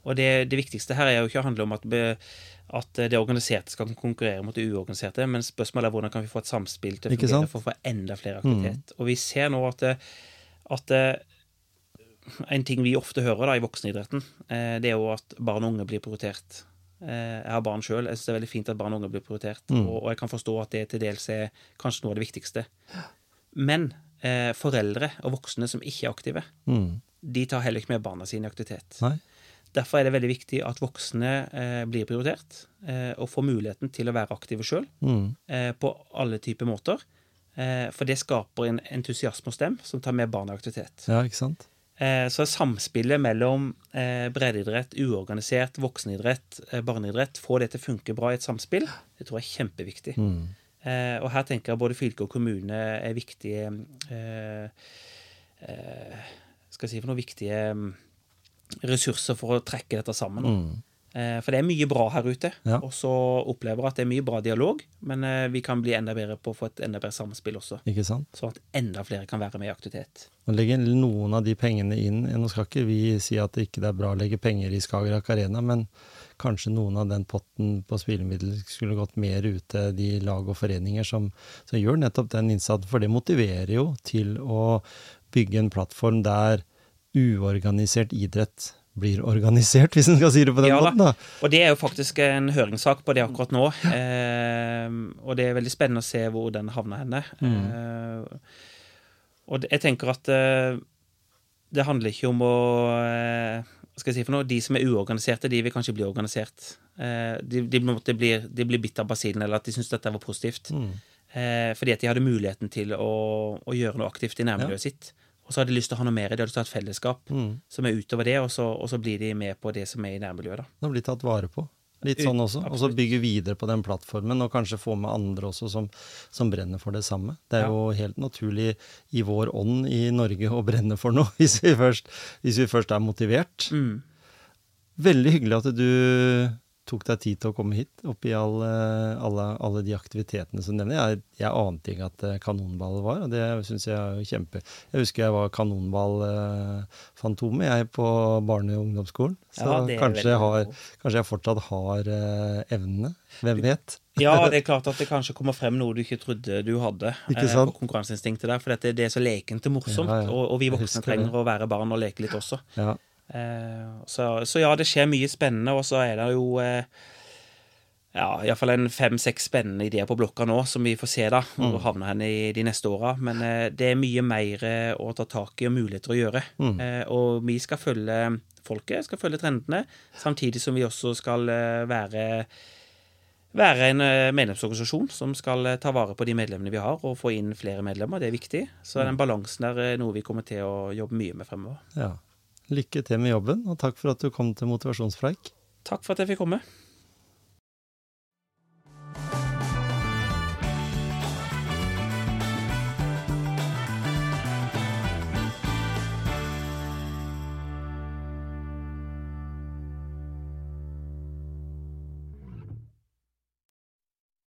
Og det, det viktigste her er jo ikke å handle om at, be, at det organiserte skal konkurrere mot det uorganiserte, men spørsmålet er hvordan kan vi få et samspill til å fungere for å få enda flere aktivitet. Og vi ser nå at, at en ting vi ofte hører da i voksenidretten, eh, det er jo at barn og unge blir prioritert. Eh, Jeg har barn sjøl. Jeg syns det er veldig fint at barn og unge blir prioritert.
Mm.
Og, og jeg kan forstå at det til dels er kanskje noe av det viktigste. Men eh, foreldre og voksne som ikke er aktive,
Mm.
de tar heller ikke med barna sine i aktivitet.
Nei.
Derfor er det veldig viktig at voksne eh, blir prioritert, eh, og får muligheten til å være aktive sjøl
Mm.
eh, på alle typer måter. Eh, for det skaper en entusiasme hos dem som tar med barna i aktivitet.
Ja, ikke sant?
Eh, så samspillet mellom eh, breddeidrett, uorganisert, voksenidrett, barneidrett, få det til å funke bra i et samspill, det tror jeg er kjempeviktig.
Mm.
Eh, og her tenker jeg både fylke og kommune er viktige eh, eh, Skal jeg si for noen viktige mm, ressurser for å trekke dette sammen.
Mm.
Eh, For det er mye bra her ute,
Ja.
og så opplever jeg at det er mye bra dialog, men eh, vi kan bli enda bedre på å få et enda bedre samspill også,
Ikke sant?
sånn at enda flere kan være med i aktivitet.
Å legge noen av de pengene inn Nå skal ikke vi si at det ikke er bra å legge penger i Skagerrak Arena, men kanskje noen av den potten på spillemidler skulle gått mer ut til de lag og foreninger som, som gjør nettopp den innsatsen, for det motiverer jo til å bygge en plattform der uorganisert idrett blir organisert, <laughs> hvis en skal si det på den
Ja
måten. da.
Og det er jo faktisk en høringssak på det akkurat nå. Eh, og det er veldig spennende å se hvor den havner henne. Eh, og jeg tenker at eh, det handler ikke om å eh, skal jeg si for noe? De som er uorganiserte, de vil kanskje bli organisert. Eh, de, de, på blir, de blir bitt av basillen, eller at de syns dette var positivt. Mm. fordi at de hadde muligheten til å, å gjøre noe aktivt i nærmiljøet sitt. Og så hadde de lyst til å ha noe mer i det, de hadde lyst til å ha et fellesskap som er utover det, og så, og så blir de med på det som er i nærmiljøet. da.
De blir tatt vare på. Litt sånn også. Og så bygge videre på den plattformen, og kanskje få med andre også som, som brenner for det samme. Det er
Ja.
jo helt naturlig i vår ånd i Norge å brenne for noe, <laughs> hvis vi først, hvis vi først er motivert.
Mm.
Veldig hyggelig at du tok deg tid til å komme hit, oppi alle, alle, alle de aktivitetene som nevner. Jeg, jeg ante ikke at eh, kanonball var, og det syns jeg er kjempe Jeg husker jeg var kanonballfantomet, jeg, på barne- og ungdomsskolen. Så
Ja,
kanskje, jeg har, kanskje jeg fortsatt har eh, evnene. Hvem vet?
Ja, <laughs> det er klart at det kanskje kommer frem noe du ikke trodde du hadde.
Ikke
eh,
sant?
Eh, konkurranseinstinktet der, For dette, det er så lekent og morsomt.
Ja, ja.
Og, og vi voksne
det.
trenger å være barn og leke litt også.
Ja.
Eh, så, så ja, det skjer mye spennende, og så er det jo eh, ja, iallfall en fem-seks spennende ideer på blokka nå, som vi får se da,
Mm.
hvor havner hen i de neste åra. Men eh, det er mye mer å ta tak i og muligheter å gjøre.
Mm.
Og vi skal følge folket, skal følge trendene, samtidig som vi også skal være være en medlemsorganisasjon som skal ta vare på de medlemmene vi har, og få inn flere medlemmer. Det er viktig. Så
Mm.
den balansen er noe vi kommer til å jobbe mye med fremover.
ja. Lykke til med jobben, og takk for at du kom til motivasjonspreik.
Takk for at jeg fikk komme.